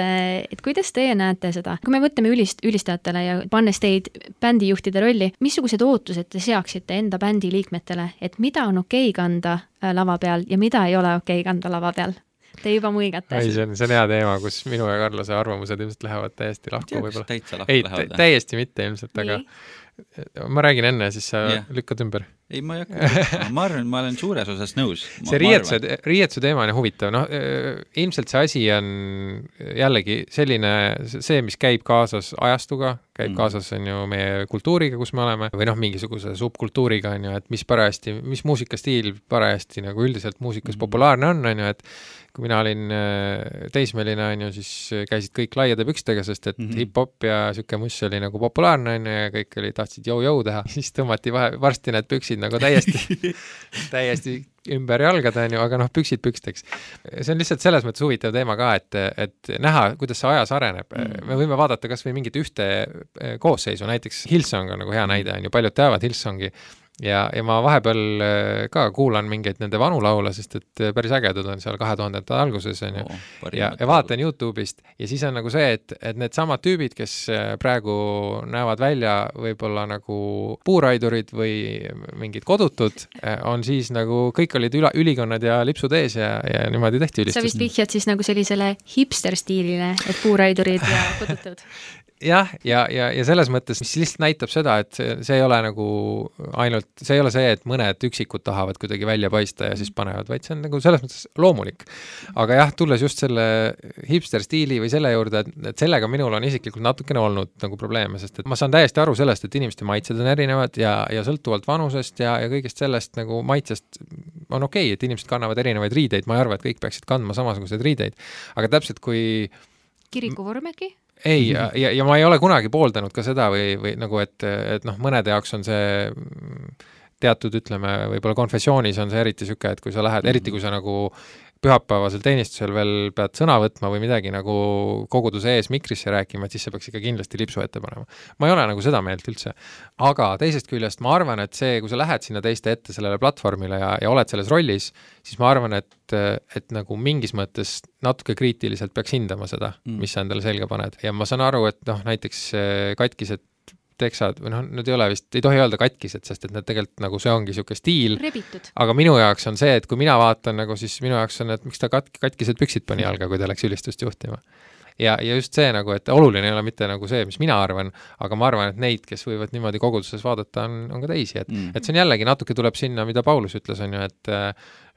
et kuidas teie näete seda, kui me mõtleme ülist, ülistajatele ja pannes teid bändijuhtide rolli, missugused ootused te seaksite enda bändi liikmetele, et mida on okei okay kanda äh, lava peal ja mida ei ole okei okay kanda lava peal? Te juba muigate. ei, see on, see on hea teema, kus minu ja Karlose arvamused ilmselt lähevad täiesti lahku võib-olla. ei, täiesti mitte ilmselt, aga ma räägin enne, siis sa Jah. lükkad ümber ei, ma ei hakka, ma arvan, ma olen suures osas nõus. see riietuse, riietuse teema on huvitav, noh ilmselt see asi on jällegi selline, see, mis käib kaasas ajastuga, käib mm. kaasas, on ju, meie kultuuriga, kus me oleme, või noh, mingisuguse subkultuuriga, on ju, et mis parajasti, mis muusikastiil parajasti nagu üldiselt muusikas mm. populaarne on, on ju, et kui mina olin äh, teismeline, on ju, siis käisid kõik laiade pükstega, sest et mm -hmm. hip-hop ja niisugune muss oli nagu populaarne, on ju, ja kõik olid, tahtsid jõu-jõu teha, siis tõmmati vahe, varsti need püksid nagu täiesti täiesti ümber jalgade, on ju, aga noh, püksid püksteks. see on lihtsalt selles mõttes huvitav teema ka, et, et näha, kuidas see ajas areneb. Mm.. me võime vaadata kas või mingit ühte eh, koosseisu, näiteks Hillsong on nagu hea näide, on ju, paljud teavad Hillsongi ja, ja ma vahepeal äh, ka kuulan mingeid nende vanu laule, sest et äh, päris ägedad on seal kahe tuhandete alguses, on ju. ja, ja vaatan Youtube'ist ja siis on nagu see, et, et needsamad tüübid, kes äh, praegu näevad välja võib-olla nagu puuraidurid või mingid kodutud, on siis nagu, kõik olid üla, ülikonnad ja lipsud ees ja, ja niimoodi tehti ülistust. sa vist vihjad siis nagu sellisele hipster stiilile, et puuraidurid ja kodutud jah, ja, ja, ja selles mõttes, mis lihtsalt näitab seda, et see, see ei ole nagu ainult, see ei ole see, et mõned üksikud tahavad kuidagi välja paista ja siis panevad, vaid see on nagu selles mõttes loomulik. aga jah, tulles just selle hipster stiili või selle juurde, et, et sellega minul on isiklikult natukene olnud nagu probleeme, sest et ma saan täiesti aru sellest, et inimeste maitsed on erinevad ja, ja sõltuvalt vanusest ja, ja kõigest sellest nagu maitsest on okei okay,, et inimesed kannavad erinevaid riideid, ma ei arva, et kõik peaksid kandma samasuguseid riideid, aga täpselt kui kirikuvorm äkki? Ei, ja, ja, ja ma ei ole kunagi pooldanud ka seda või, või nagu, et, et noh, mõnede jaoks on see teatud, ütleme, võib-olla konfessioonis on see eriti niisugune, et kui sa lähed, eriti kui sa nagu pühapäevasel teenistusel veel pead sõna võtma või midagi nagu koguduse ees mikrisse rääkima, et siis sa peaks ikka kindlasti lipsu ette panema. ma ei ole nagu seda meelt üldse. aga teisest küljest ma arvan, et see, kui sa lähed sinna teiste ette sellele platvormile ja, ja oled selles rollis, siis ma arvan, et, et nagu mingis mõttes natuke kriitiliselt peaks hindama seda mm., mis sa endale selga paned ja ma saan aru, et noh, näiteks katkised teksad või noh, need ei ole vist, ei tohi öelda katkised, sest et need tegelikult nagu see ongi niisugune stiil. aga minu jaoks on see, et kui mina vaatan nagu siis minu jaoks on, et miks ta katk-, katkised püksid pani jalga, kui ta läks ülistust juhtima. ja, ja just see nagu, et oluline ei ole mitte nagu see, mis mina arvan, aga ma arvan, et neid, kes võivad niimoodi koguduses vaadata, on, on ka teisi, et mm., et see on jällegi natuke tuleb sinna, mida Paulus ütles, on ju, et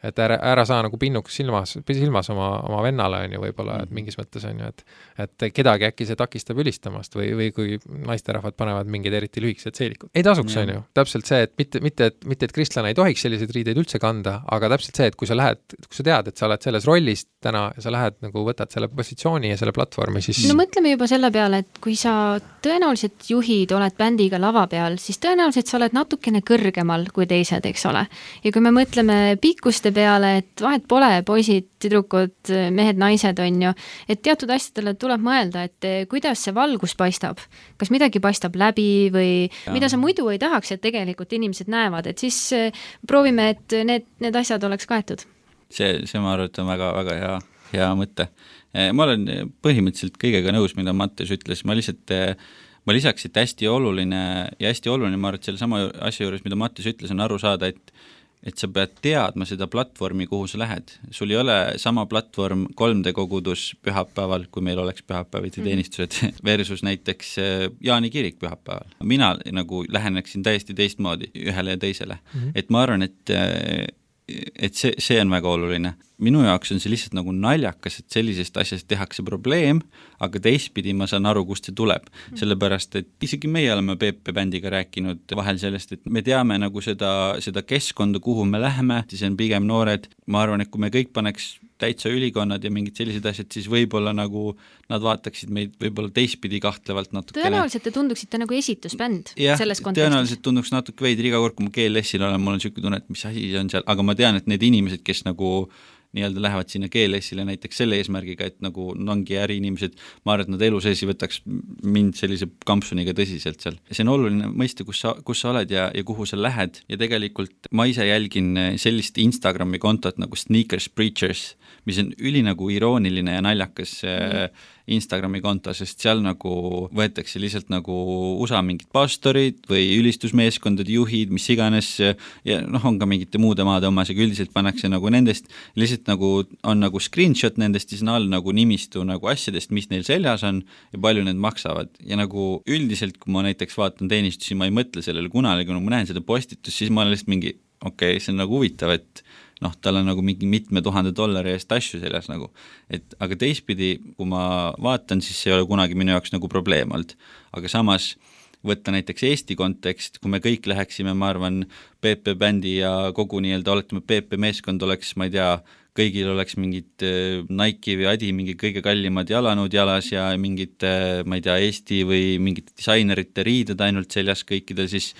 et ära, ära saa nagu pinnuks silmas, silmas oma, oma vennale, on ju, võib-olla, et mhm. mingis mõttes on ju, et et kedagi äkki see takistab ülistamast või, või kui naisterahvad panevad mingeid eriti lühikesed seelikud. ei tasuks, on ju, täpselt see, et mitte, mitte, et mitte, et kristlane ei tohiks selliseid riideid üldse kanda, aga täpselt see, et kui sa lähed, kui sa tead, et sa oled selles rollis täna ja sa lähed nagu võtad selle positsiooni ja selle platvormi, siis no mõtleme juba selle peale, et kui sa tõenäoliselt juhid, oled bändiga lava peal, siis tõenäoliselt sa oled natukene kõrgemal kui teised, eks ole. ja kui me mõtleme pikkuste peale, et vahet pole, poisid, tüdrukud, mehed, naised, on ju, et teatud asjadele tuleb mõelda, et eh, kuidas see valgus paistab. kas midagi paistab läbi või ja. mida sa muidu ei tahaks, et tegelikult inimesed näevad, et siis eh, proovime, et need, need asjad oleks kaetud. see, see ma arvan, et on väga, väga hea, hea mõte. Eh, ma olen põhimõtteliselt kõigega nõus, mida Mattias ütles, ma lihtsalt ma lisaks, et hästi oluline ja hästi oluline, ma arvan, et sellesama asja juures, mida Mattias ütles, on aru saada, et et sa pead teadma seda platvormi, kuhu sa lähed. sul ei ole sama platvorm 3D kogudus pühapäeval, kui meil oleks pühapäeviti teenistused mm, -hmm. versus näiteks äh, Jaani kirik pühapäeval. mina nagu läheneksin täiesti teistmoodi ühele ja teisele mm. -hmm. et ma arvan, et äh, et see, see on väga oluline. minu jaoks on see lihtsalt nagu naljakas, et sellisest asjast tehakse probleem, aga teistpidi ma saan aru, kust see tuleb. sellepärast, et isegi meie oleme Peep bändiga rääkinud vahel sellest, et me teame nagu seda, seda keskkonda, kuhu me läheme, siis on pigem noored, ma arvan, et kui me kõik paneks täitsa ülikonnad ja mingid sellised asjad, siis võib-olla nagu nad vaataksid meid võib-olla teistpidi kahtlevalt natukene. tõenäoliselt te tunduksite nagu esitusbänd selles kontekstis. tõenäoliselt tunduks natuke veider, iga kord, kui ma GLS-il olen, mul on niisugune tunne, et mis asi see on seal, aga ma tean, et need inimesed, kes nagu nii-öelda lähevad sinna GLS-ile näiteks selle eesmärgiga, et nagu ongi äriinimesed, ma arvan, et nad elu sees ei võtaks mind sellise kampsuniga tõsiselt seal. see on oluline mõista, kus sa, kus sa oled ja, ja kuhu sa lähed ja tegelikult ma ise jälgin sellist Instagrami kontot nagu Sneakers Preachers, mis on üli nagu irooniline ja naljakas mm. Instagrami konto, sest seal nagu võetakse lihtsalt nagu USA mingid pastorid või ülistusmeeskondade juhid, mis iganes, ja noh, on ka mingite muude maade omas, aga üldiselt pannakse nagu nendest, lihtsalt lihtsalt nagu on nagu screenshot nendest, siis on all nagu nimistu nagu asjadest, mis neil seljas on ja palju need maksavad ja nagu üldiselt, kui ma näiteks vaatan teenistusi, ma ei mõtle sellele kunagi, kui ma näen seda postitust, siis ma olen lihtsalt mingi okei okay,, see on nagu huvitav, et noh, tal on nagu mingi mitme tuhande dollari eest asju seljas nagu. et aga teistpidi, kui ma vaatan, siis see ei ole kunagi minu jaoks nagu probleem olnud. aga samas võtta näiteks Eesti kontekst, kui me kõik läheksime, ma arvan, PP bändi ja kogu nii-öelda, oletame, PP meeskond oleks, ma ei tea, kõigil oleks mingid äh, Nike'i või Adi mingi kõige kallimad jalanõud jalas ja mingid, äh, ma ei tea, Eesti või mingite disainerite riided ainult seljas kõikidel, siis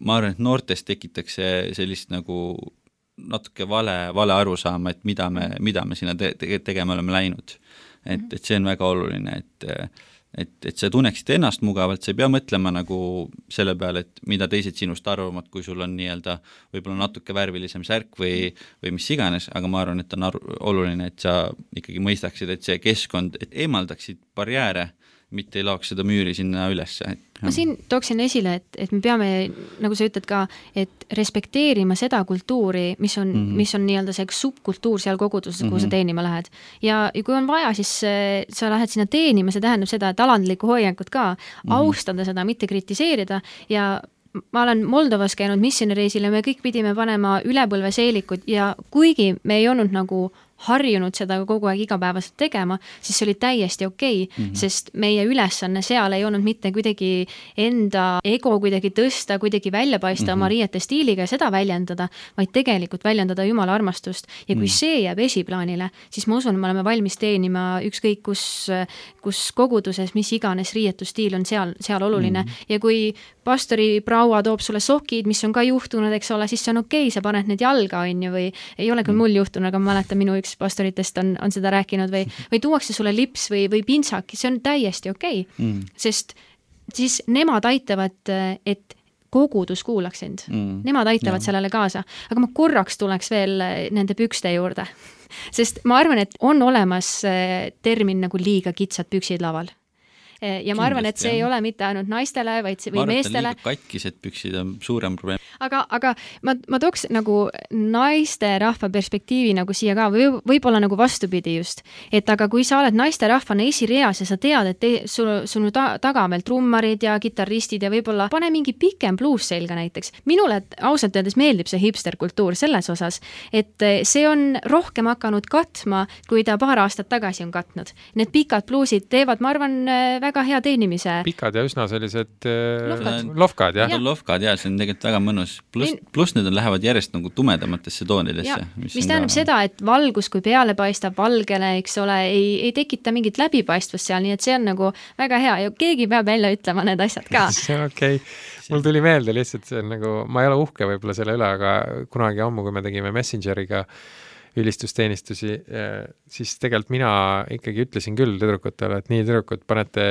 ma arvan, et noortes tekitaks see sellist nagu natuke vale, vale arusaama, et mida me, mida me sinna te-, te tegema oleme läinud. et, et see on väga oluline, et et, et sa tunneksid ennast mugavalt, sa ei pea mõtlema nagu selle peale, et mida teised sinust arvavad, kui sul on nii-öelda võib-olla natuke värvilisem särk või, või mis iganes, aga ma arvan, et on aru, oluline, et sa ikkagi mõistaksid, et see keskkond, et eemaldaksid barjääre mitte ei laoks seda müüri sinna ülesse, ma siin tooksin esile, et, et me peame, nagu sa ütled ka, et respekteerima seda kultuuri, mis on mm, -hmm. mis on nii-öelda see subkultuur seal koguduses mm, -hmm. kuhu sa mhm. teenima lähed. ja, ja kui on vaja, siis äh, sa lähed sinna teenima, see tähendab seda, et alandlikku hoiakut ka mm, -hmm. austada seda, mitte kritiseerida ja ma olen Moldovas käinud missioonireisil ja me kõik pidime panema ülepõlveseelikud ja kuigi me ei olnud nagu harjunud seda kogu aeg igapäevaselt tegema, siis see oli täiesti okei okay, mm, -hmm. sest meie ülesanne seal ei olnud mitte kuidagi enda ego kuidagi tõsta, kuidagi välja paista mm -hmm. oma riiete stiiliga ja seda väljendada, vaid tegelikult väljendada Jumala armastust. ja kui mm -hmm. see jääb esiplaanile, siis ma usun, me oleme valmis teenima ükskõik kus, kus koguduses, mis iganes riietusstiil on seal, seal oluline mm -hmm. ja kui pastori proua toob sulle sokid, mis on ka juhtunud, eks ole, siis see on okei okay,, sa paned need jalga, on ju, või ei ole küll mul juhtunud, aga ma mäletan, minu üks üks pastoritest on, on seda rääkinud või, või tuuakse sulle lips või, või pintsak, see on täiesti okei okay. mm., sest siis nemad aitavad, et kogudus kuulaks sind mm.. Nemad aitavad ja. sellele kaasa, aga ma korraks tuleks veel nende pükste juurde sest ma arvan, et on olemas eh, termin nagu liiga kitsad püksid laval ja ma arvan, et see jah. ei ole mitte ainult naistele, vaid või arvan, meestele. katkised püksid on suurem probleem. aga, aga ma, ma tooks nagu naisterahva perspektiivi nagu siia ka või võib-olla nagu vastupidi just, et aga kui sa oled naisterahvana esireas ja sa tead, et te, sul, sul ta, taga on veel trummarid ja kitarristid ja võib-olla pane mingi pikem bluus selga näiteks. minule ausalt öeldes meeldib see hipsterkultuur selles osas, et see on rohkem hakanud katma, kui ta paar aastat tagasi on katnud. Need pikad bluusid teevad, ma arvan, väga hea teenimise. pikad ja üsna sellised äh, lohkad, jah ja.? lohkad ja see on tegelikult väga mõnus, pluss, pluss need on, lähevad järjest nagu tumedamatesse toonidesse. mis, mis tähendab ka... seda, et valgus, kui peale paistab valgele, eks ole, ei, ei tekita mingit läbipaistvust seal, nii et see on nagu väga hea ja keegi peab välja ütlema need asjad ka see on okei okay., mul tuli meelde lihtsalt, see on nagu, ma ei ole uhke võib-olla selle üle, aga kunagi ammu, kui me tegime Messengeriga äh, ülistusteenistusi, siis tegelikult mina ikkagi ütlesin küll tüdrukutele, et nii, tüdrukud, panete,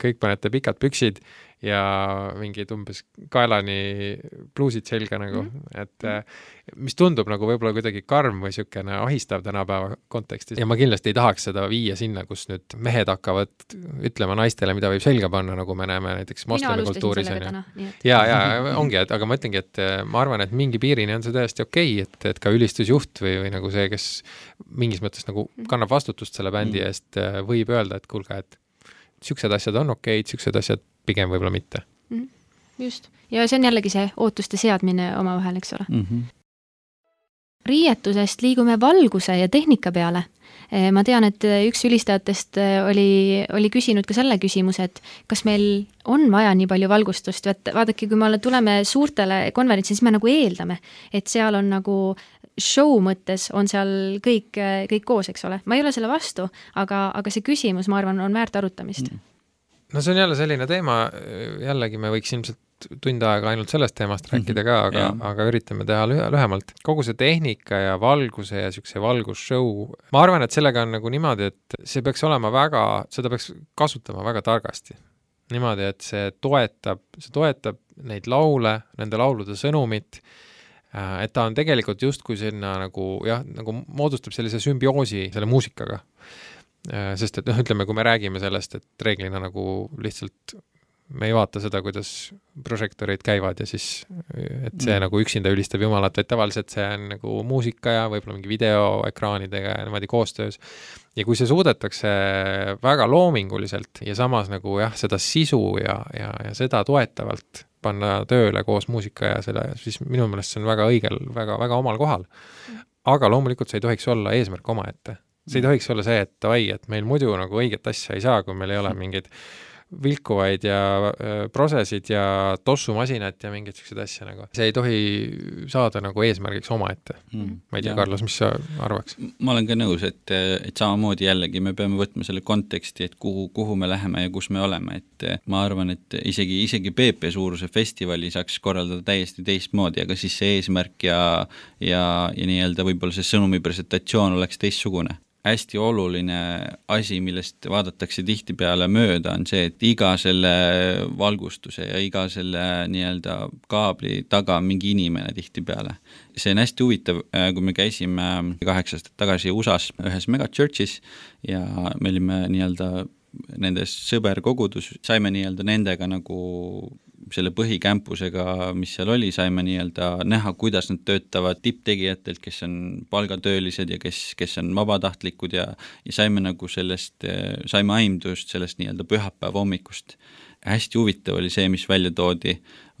kõik panete pikad püksid ja mingid umbes kaelani pluusid selga nagu mm, -hmm. et äh, mis tundub nagu võib-olla kuidagi karm või niisugune ahistav tänapäeva kontekstis ja ma kindlasti ei tahaks seda viia sinna, kus nüüd mehed hakkavad ütlema naistele, mida võib selga panna, nagu me näeme näiteks moslemi kultuuris on ju. ja, ja ongi, et aga ma ütlengi, et äh, ma arvan, et mingi piirini on see täiesti okei okay,, et, et ka ülistusjuht või, või nagu see, kes mingis mõttes nagu mhm. kannab vastutust selle bändi mm. eest, äh, võib öelda, et kuulge, et niisugused asjad on okeid, niisugused asjad pigem võib-olla mitte mm. -hmm. just, ja see on jällegi see ootuste seadmine omavahel, eks ole mm. -hmm. riietusest liigume valguse ja tehnika peale. Eh, ma tean, et üks ülistajatest eh, oli, oli küsinud ka selle küsimuse, et kas meil on vaja nii palju valgustust, et vaadake, kui me tuleme suurtele konverentsidele, siis me nagu eeldame, et seal on nagu show mõttes on seal kõik, kõik koos, eks ole, ma ei ole selle vastu, aga, aga see küsimus, ma arvan, on väärt arutamist mm no see on jälle selline teema, jällegi me võiks ilmselt tund aega ainult sellest teemast rääkida ka, aga, aga üritame teha lühe, lühemalt. kogu see tehnika ja valguse ja niisuguse valgusshow, ma arvan, et sellega on nagu niimoodi, et see peaks olema väga, seda peaks kasutama väga targasti. niimoodi, et see toetab, see toetab neid laule, nende laulude sõnumit, äh, et ta on tegelikult justkui sinna nagu jah, nagu moodustab sellise sümbioosi selle muusikaga sest et noh, ütleme, kui me räägime sellest, et reeglina nagu lihtsalt me ei vaata seda, kuidas prožektorid käivad ja siis, et see Mm. nagu üksinda ülistab Jumalat, vaid tavaliselt see on nagu muusika ja võib-olla mingi videoekraanidega ja niimoodi koostöös. ja kui see suudetakse väga loominguliselt ja samas nagu jah, seda sisu ja, ja, ja seda toetavalt panna tööle koos muusika ja selle, siis minu meelest see on väga õigel, väga, väga omal kohal. aga loomulikult see ei tohiks olla eesmärk omaette. See ei tohiks olla see, et davai, et meil muidu nagu õiget asja ei saa, kui meil ei ole mingeid vilkuvaid ja äh, prosesid ja tossumasinat ja mingeid siukseid asju nagu. see ei tohi saada nagu eesmärgiks omaette. mm. ma ei tea. Carlos, mis sa arvaks? ma olen ka nõus, et, et samamoodi jällegi me peame võtma selle konteksti, et kuhu, kuhu me läheme ja kus me oleme, et ma arvan, et isegi, isegi PP suuruse festivali saaks korraldada täiesti teistmoodi, aga siis see eesmärk ja ja, ja nii-öelda võib-olla see sõnumi presentatsioon oleks teistsugune hästi oluline asi, millest vaadatakse tihtipeale mööda, on see, et iga selle valgustuse ja iga selle nii-öelda kaabli taga on mingi inimene tihtipeale. see on hästi huvitav, kui me käisime kaheksa aastat tagasi USA-s ühes megachurch'is ja me olime nii-öelda nendes sõberkogudus, saime nii-öelda nendega nagu selle põhikämpusega, mis seal oli, saime nii-öelda näha, kuidas nad töötavad tipptegijatelt, kes on palgatöölised ja kes, kes on vabatahtlikud ja ja saime nagu sellest, saime aimdust sellest nii-öelda pühapäeva hommikust. hästi huvitav oli see, mis välja toodi,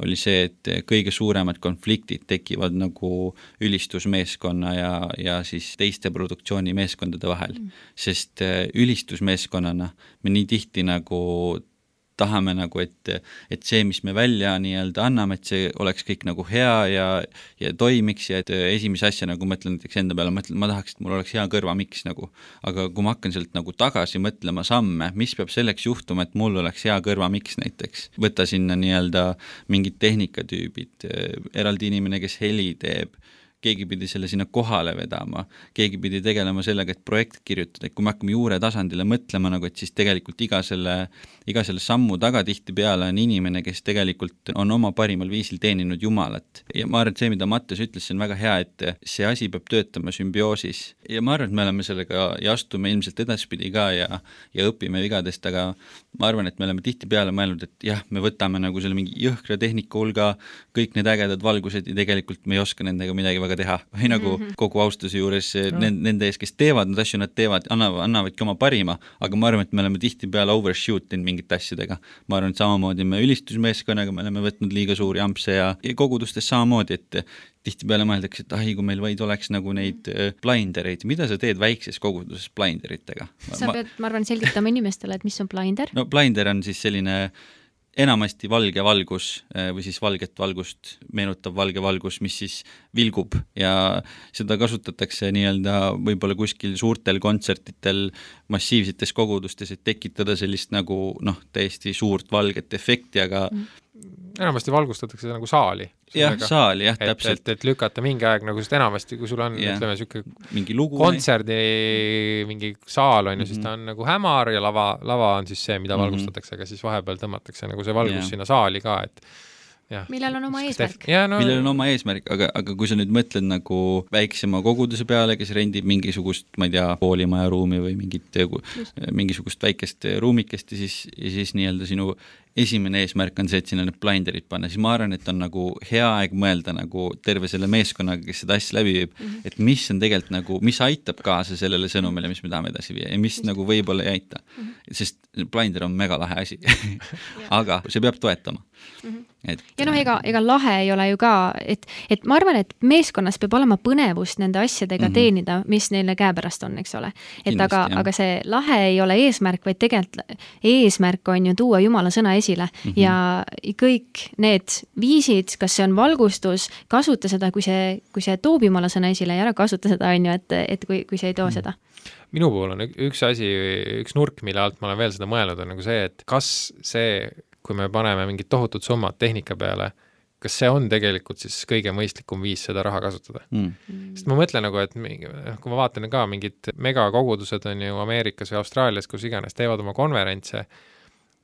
oli see, et kõige suuremad konfliktid tekivad nagu ülistusmeeskonna ja, ja siis teiste produktsioonimeeskondade vahel mm.. sest ülistusmeeskonnana me nii tihti nagu tahame nagu, et, et see, mis me välja nii-öelda anname, et see oleks kõik nagu hea ja ja toimiks ja et esimese asja nagu mõtlen näiteks enda peale, mõtlen, ma tahaks, et mul oleks hea kõrvamiks nagu. aga kui ma hakkan sealt nagu tagasi mõtlema samme, mis peab selleks juhtuma, et mul oleks hea kõrvamiks näiteks, võtta sinna nii-öelda mingid tehnikatüübid, eraldi inimene, kes heli teeb, keegi pidi selle sinna kohale vedama, keegi pidi tegelema sellega, et projekt kirjutada, et kui me hakkame juure tasandile mõtlema nagu, et siis tegelikult iga selle, iga selle sammu taga tihtipeale on inimene, kes tegelikult on oma parimal viisil teeninud Jumalat. ja ma arvan, et see, mida Mattias ütles, see on väga hea, et see asi peab töötama sümbioosis. ja ma arvan, et me oleme sellega ja astume ilmselt edaspidi ka ja, ja õpime vigadest, aga ma arvan, et me oleme tihtipeale mõelnud, et jah, me võtame nagu selle mingi jõhkra tehnika hulga, kõik need ägedad valgused ja tegelikult me ei oska nendega midagi väga teha või nagu mm -hmm. kogu austuse juures no. nende ees, kes teevad neid asju, nad teevad, annavad, annavadki oma parima, aga ma arvan, et me oleme tihtipeale overshoot inud mingite asjadega. ma arvan, et samamoodi me ülistusmeeskonnaga, me oleme võtnud liiga suuri ampse ja, ja kogudustes samamoodi, et tihtipeale mõeldakse, et ai, kui meil vaid oleks nagu neid blindereid, mida sa teed väikses koguduses blinderitega? sa pead, ma arvan, selgitama inimestele, et mis on blinder. no blinder on siis selline enamasti valge valgus või siis valget valgust meenutav valge valgus, mis siis vilgub. Ja seda kasutatakse nii-öelda võib-olla kuskil suurtel kontsertidel massiivsetes kogudustes, et tekitada sellist nagu noh, täiesti suurt valget efekti, aga mm enamasti valgustatakse nagu saali. jah, saali jah, täpselt. et, et lükata mingi aeg nagu, sest enamasti, kui sul on, ütleme, niisugune kontserdi mingi saal on ju siis ta on nagu hämar ja lava, lava on siis see, mida mm -hmm. valgustatakse, aga siis vahepeal tõmmatakse nagu see valgus yeah. sinna saali ka, et Ja. Millel on oma eesmärk. No... millel on oma eesmärk, aga, aga kui sa nüüd mõtled nagu väiksema koguduse peale, kes rendib mingisugust, ma ei tea, koolimaja ruumi või mingit, mingisugust väikest ruumikest ja siis, ja siis nii-öelda sinu esimene eesmärk on see, et sinna need blinderid panna, siis ma arvan, et on nagu hea aeg mõelda nagu terve selle meeskonnaga, kes seda asja läbi viib mm, -hmm. et mis on tegelikult nagu, mis aitab kaasa sellele sõnumile, mis me tahame edasi viia ja mis Just. nagu võib-olla ei aita mm. -hmm. sest blinder on mega lahe asi aga see peab toetama mm. -hmm. Et ja noh, ega, ega lahe ei ole ju ka, et, et ma arvan, et meeskonnas peab olema põnevust nende asjadega mm -hmm. teenida, mis neile käepärast on, eks ole. et Kindlasti, aga, aga see lahe ei ole eesmärk, vaid tegelikult eesmärk on ju tuua Jumala sõna esile mm -hmm. ja kõik need viisid, kas see on valgustus, kasuta seda, kui see, kui see toob Jumala sõna esile ja ära kasuta seda, on ju, et, et kui, kui see ei too mm -hmm. seda minu puhul on üks asi, üks nurk, mille alt ma olen veel seda mõelnud, on nagu see, et kas see, kui me paneme mingid tohutud summad tehnika peale, kas see on tegelikult siis kõige mõistlikum viis seda raha kasutada mm.? sest ma mõtlen nagu, et mingi, noh, kui ma vaatan ka mingid megakogudused on ju Ameerikas või Austraalias, kus iganes, teevad oma konverentse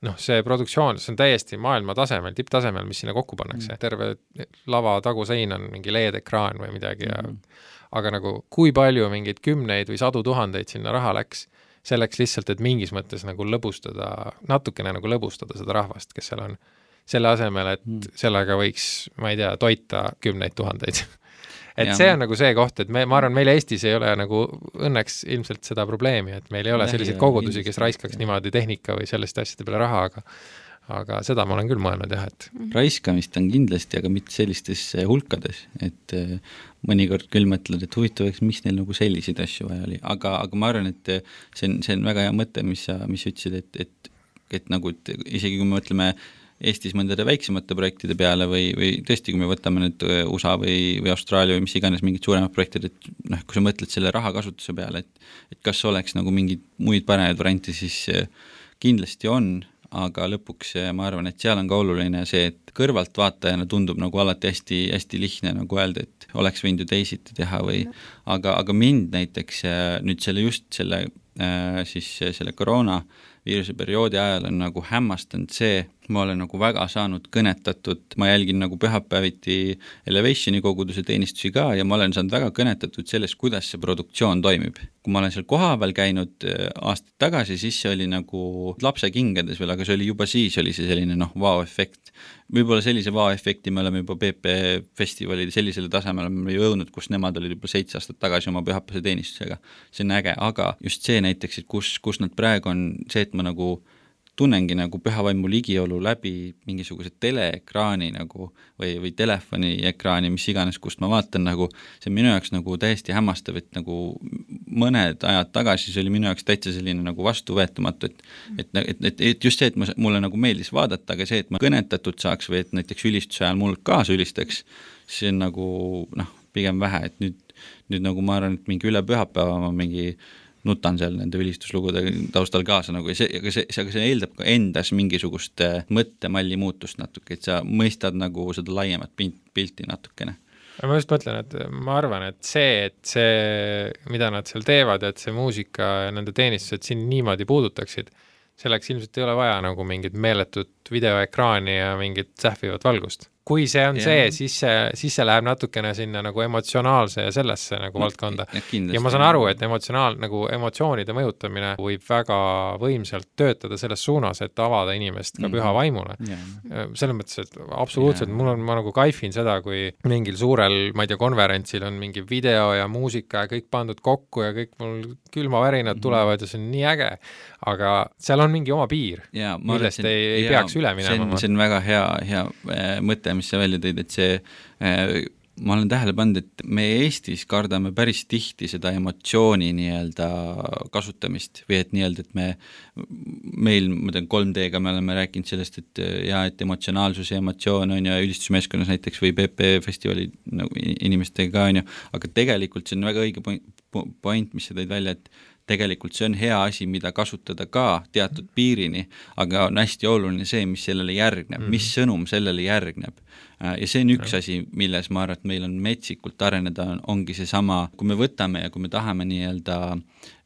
noh, see produktsioon, see on täiesti maailma tasemel, tipptasemel, mis sinna kokku pannakse mm., terve lava tagusein on mingi LED-ekraan või midagi ja mm -hmm. aga nagu kui palju mingeid kümneid või sadu tuhandeid sinna raha läks selleks lihtsalt, et mingis mõttes nagu lõbustada, natukene nagu lõbustada seda rahvast, kes seal on. selle asemel, et mm. sellega võiks, ma ei tea, toita kümneid tuhandeid et ja. see on nagu see koht, et me, ma arvan, meil Eestis ei ole nagu õnneks ilmselt seda probleemi, et meil ei ole selliseid kogudusi, kes raiskaks niimoodi tehnika või selliste asjade peale raha, aga aga seda ma olen küll mõelnud jah, et mhm. raiskamist on kindlasti, aga mitte sellistes eh, hulkades, et eh, mõnikord küll mõtled, et huvitav, eks miks neil nagu selliseid asju vaja oli, aga, aga ma arvan, et eh, see on, see on väga hea mõte, mis sa, mis sa ütlesid, et, et et nagu, et isegi kui me mõtleme Eestis mõndade väiksemate projektide peale või, või tõesti, kui me võtame nüüd USA või, või Austraalia või mis iganes mingid suuremad projektid, et noh, kui sa mõtled selle rahakasutuse peale, et et kas oleks nagu mingeid muid paremaid variante, siis kindlasti on, aga lõpuks eh, ma arvan, et seal on ka oluline see, et kõrvaltvaatajana tundub nagu alati hästi, hästi lihtne nagu öelda, et oleks võinud ju teisiti teha või aga, aga mind näiteks eh, nüüd selle just selle äh, siis selle koroonaviiruse perioodi ajal on nagu hämmastanud see, ma olen nagu väga saanud kõnetatud, ma jälgin nagu pühapäeviti Elevationi koguduse teenistusi ka ja ma olen saanud väga kõnetatud sellest, kuidas see produktsioon toimib. kui ma olen seal kohapeal käinud äh, aastaid tagasi, siis see oli nagu lapse kingades veel, aga see oli juba siis, oli see selline noh, vau-efekt. võib-olla sellise vau-efekti me oleme juba PP festivalil sellisele tasemele oleme jõudnud, kus nemad olid juba seitse aastat tagasi oma pühapäevase teenistusega. see on äge, aga just see näiteks, et kus, kus nad praegu on, see, et ma nagu tunnengi nagu pühavaimu ligiolu läbi mingisuguse teleekraani nagu või, või telefoni ekraani, mis iganes, kust ma vaatan, nagu see on minu jaoks nagu täiesti hämmastav, et nagu mõned ajad tagasi see oli minu jaoks täitsa selline nagu vastuvõetamatu, et et, et, et, et just see, et ma, mulle nagu meeldis vaadata, aga see, et ma kõnetatud saaks või et näiteks ülistuse ajal mul kaasa ülistaks, see on nagu noh, pigem vähe, et nüüd, nüüd nagu ma arvan, et mingi üle pühapäeva ma mingi nutan seal nende ülistuslugude taustal kaasa nagu ja see, aga see, see, aga see eeldab ka endas mingisugust äh, mõttemalli muutust natuke, et sa mõistad nagu seda laiemat pilti natukene. Ma just mõtlen, et ma arvan, et see, et see, mida nad seal teevad, et see muusika ja nende teenistused sind niimoodi puudutaksid, selleks ilmselt ei ole vaja nagu mingit meeletut videoekraani ja mingit sähvivat valgust kui see on ja. see, siis see, siis see läheb natukene sinna nagu emotsionaalse ja sellesse nagu no, valdkonda. ja ma saan aru, et emotsionaal, nagu emotsioonide mõjutamine võib väga võimsalt töötada selles suunas, et avada inimest ka mm -hmm. püha vaimule. selles mõttes, et absoluutselt, mul on, ma nagu kaifin seda, kui mingil suurel, ma ei tea, konverentsil on mingi video ja muusika ja kõik pandud kokku ja kõik mul külmavärinad mm -hmm. tulevad ja see on nii äge. Aga seal on mingi oma piir, millest ei, ei ja, peaks üle minema. see on väga hea, hea äh, mõte, mis sa välja tõid, et see äh, ma olen tähele pannud, et me Eestis kardame päris tihti seda emotsiooni nii-öelda kasutamist või et nii-öelda, et me, meil, ma tean, 3D-ga me oleme rääkinud sellest, et jaa, et emotsionaalsus ja emotsioon on ju ülistusmeeskonnas näiteks või PP festivali nagu inimestega ka on ju, aga tegelikult see on väga õige point, point, mis sa tõid välja, et tegelikult see on hea asi, mida kasutada ka teatud piirini, aga on hästi oluline see, mis sellele järgneb mm, -hmm. mis sõnum sellele järgneb. Äh, ja see on üks asi, milles ma arvan, et meil on metsikult areneda, ongi seesama, kui me võtame ja kui me tahame nii-öelda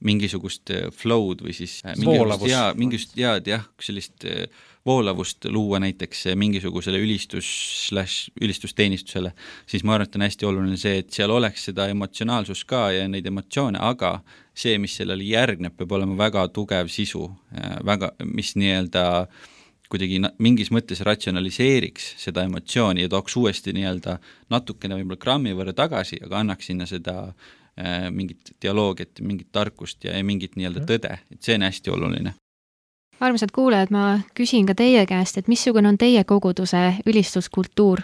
mingisugust äh, flow'd või siis äh, mingisugust jaa, mingisugust jaad jah, sellist voolavust luua näiteks mingisugusele ülistus slaš ülistusteenistusele, siis ma arvan, et on hästi oluline see, et seal oleks seda emotsionaalsust ka ja neid emotsioone, aga see, mis sellele järgneb, peab olema väga tugev sisu, äh, väga, mis nii-öelda kuidagi mingis mõttes ratsionaliseeriks seda emotsiooni ja tooks uuesti nii-öelda natukene võib-olla grammi võrra tagasi, aga annaks sinna seda äh, mingit dialoogiat, mingit tarkust ja, ja mingit nii-öelda tõde, et see on hästi oluline armsad kuulajad, ma küsin ka teie käest, et missugune on teie koguduse ülistuskultuur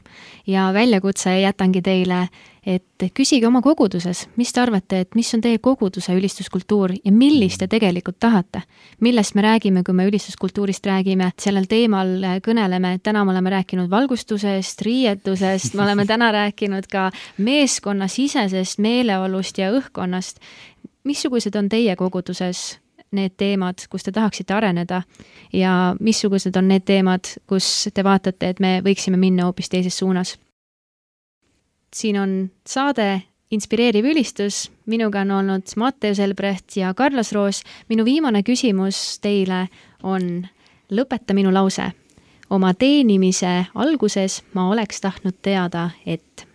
ja väljakutse jätangi teile, et küsige oma koguduses, mis te arvate, et mis on teie koguduse ülistuskultuur ja millist te tegelikult tahate. millest me räägime, kui me ülistuskultuurist räägime, sellel teemal kõneleme, täna me oleme rääkinud valgustusest, riietusest, me oleme täna rääkinud ka meeskonnasisesest meeleolust ja õhkkonnast. missugused on teie koguduses need teemad, kus te tahaksite areneda ja missugused on need teemad, kus te vaatate, et me võiksime minna hoopis teises suunas. siin on saade Inspireeriv ülistus, minuga on olnud Matteus Elbrecht ja Carlos Roos. minu viimane küsimus teile on, lõpeta minu lause. oma teenimise alguses ma oleks tahtnud teada, et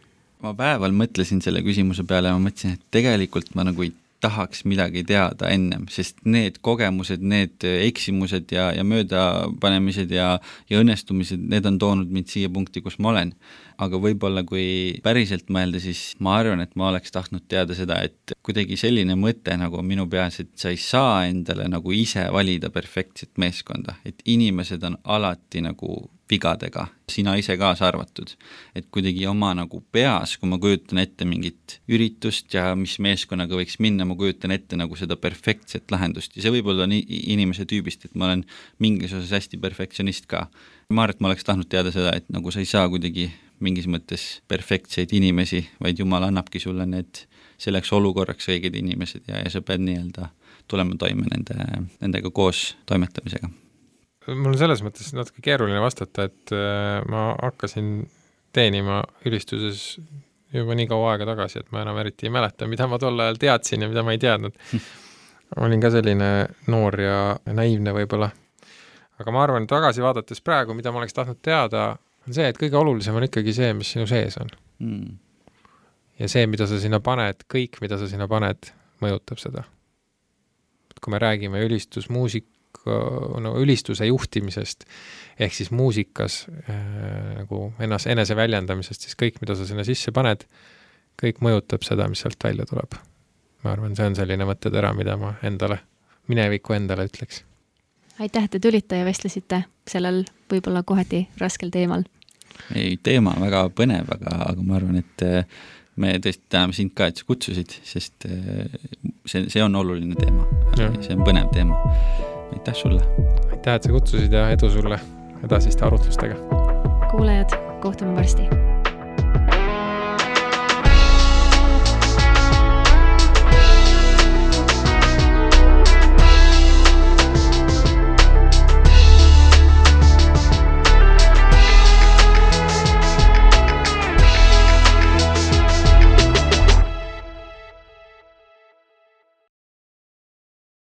ma päeval mõtlesin selle küsimuse peale ja ma mõtlesin, et tegelikult ma nagu ei tahaks midagi teada ennem, sest need kogemused, need eksimused ja, ja möödapanemised ja, ja õnnestumised, need on toonud mind siia punkti, kus ma olen. aga võib-olla kui päriselt mõelda, siis ma arvan, et ma oleks tahtnud teada seda, et kuidagi selline mõte nagu on minu peas, et sa ei saa endale nagu ise valida perfektset meeskonda, et inimesed on alati nagu vigadega, sina ise kaasa arvatud. et kuidagi oma nagu peas, kui ma kujutan ette mingit üritust ja mis meeskonnaga võiks minna, ma kujutan ette nagu seda perfektset lahendust ja see võib olla nii inimese tüübist, et ma olen mingis osas hästi perfektsionist ka. ma arvan, et ma oleks tahtnud teada seda, et nagu sa ei saa kuidagi mingis mõttes perfektseid inimesi, vaid Jumal annabki sulle need selleks olukorraks õiged inimesed ja, ja sa pead nii-öelda tulema toime nende, nendega koos toimetamisega mul on selles mõttes natuke keeruline vastata, et äh, ma hakkasin teenima ülistuses juba nii kaua aega tagasi, et ma enam eriti ei mäleta, mida ma tol ajal teadsin ja mida ma ei teadnud. olin ka selline noor ja naiivne võib-olla. aga ma arvan, tagasi vaadates praegu, mida ma oleks tahtnud teada, on see, et kõige olulisem on ikkagi see, mis sinu sees on mm.. ja see, mida sa sinna paned, kõik, mida sa sinna paned, mõjutab seda. kui me räägime ülistusmuusik-, no ülistuse juhtimisest ehk siis muusikas äh, nagu ennast, eneseväljendamisest, siis kõik, mida sa sinna sisse paned, kõik mõjutab seda, mis sealt välja tuleb. ma arvan, see on selline mõttetera, mida ma endale, mineviku endale ütleks. aitäh, te tulite ja vestlesite sellel võib-olla kohati raskel teemal. ei, teema on väga põnev, aga, aga ma arvan, et äh, me tõesti täname sind ka, et sa kutsusid, sest äh, see, see on oluline teema, see on põnev teema aitäh sulle! aitäh, et sa kutsusid ja edu sulle edasiste arutlustega! kuulajad, kohtume varsti!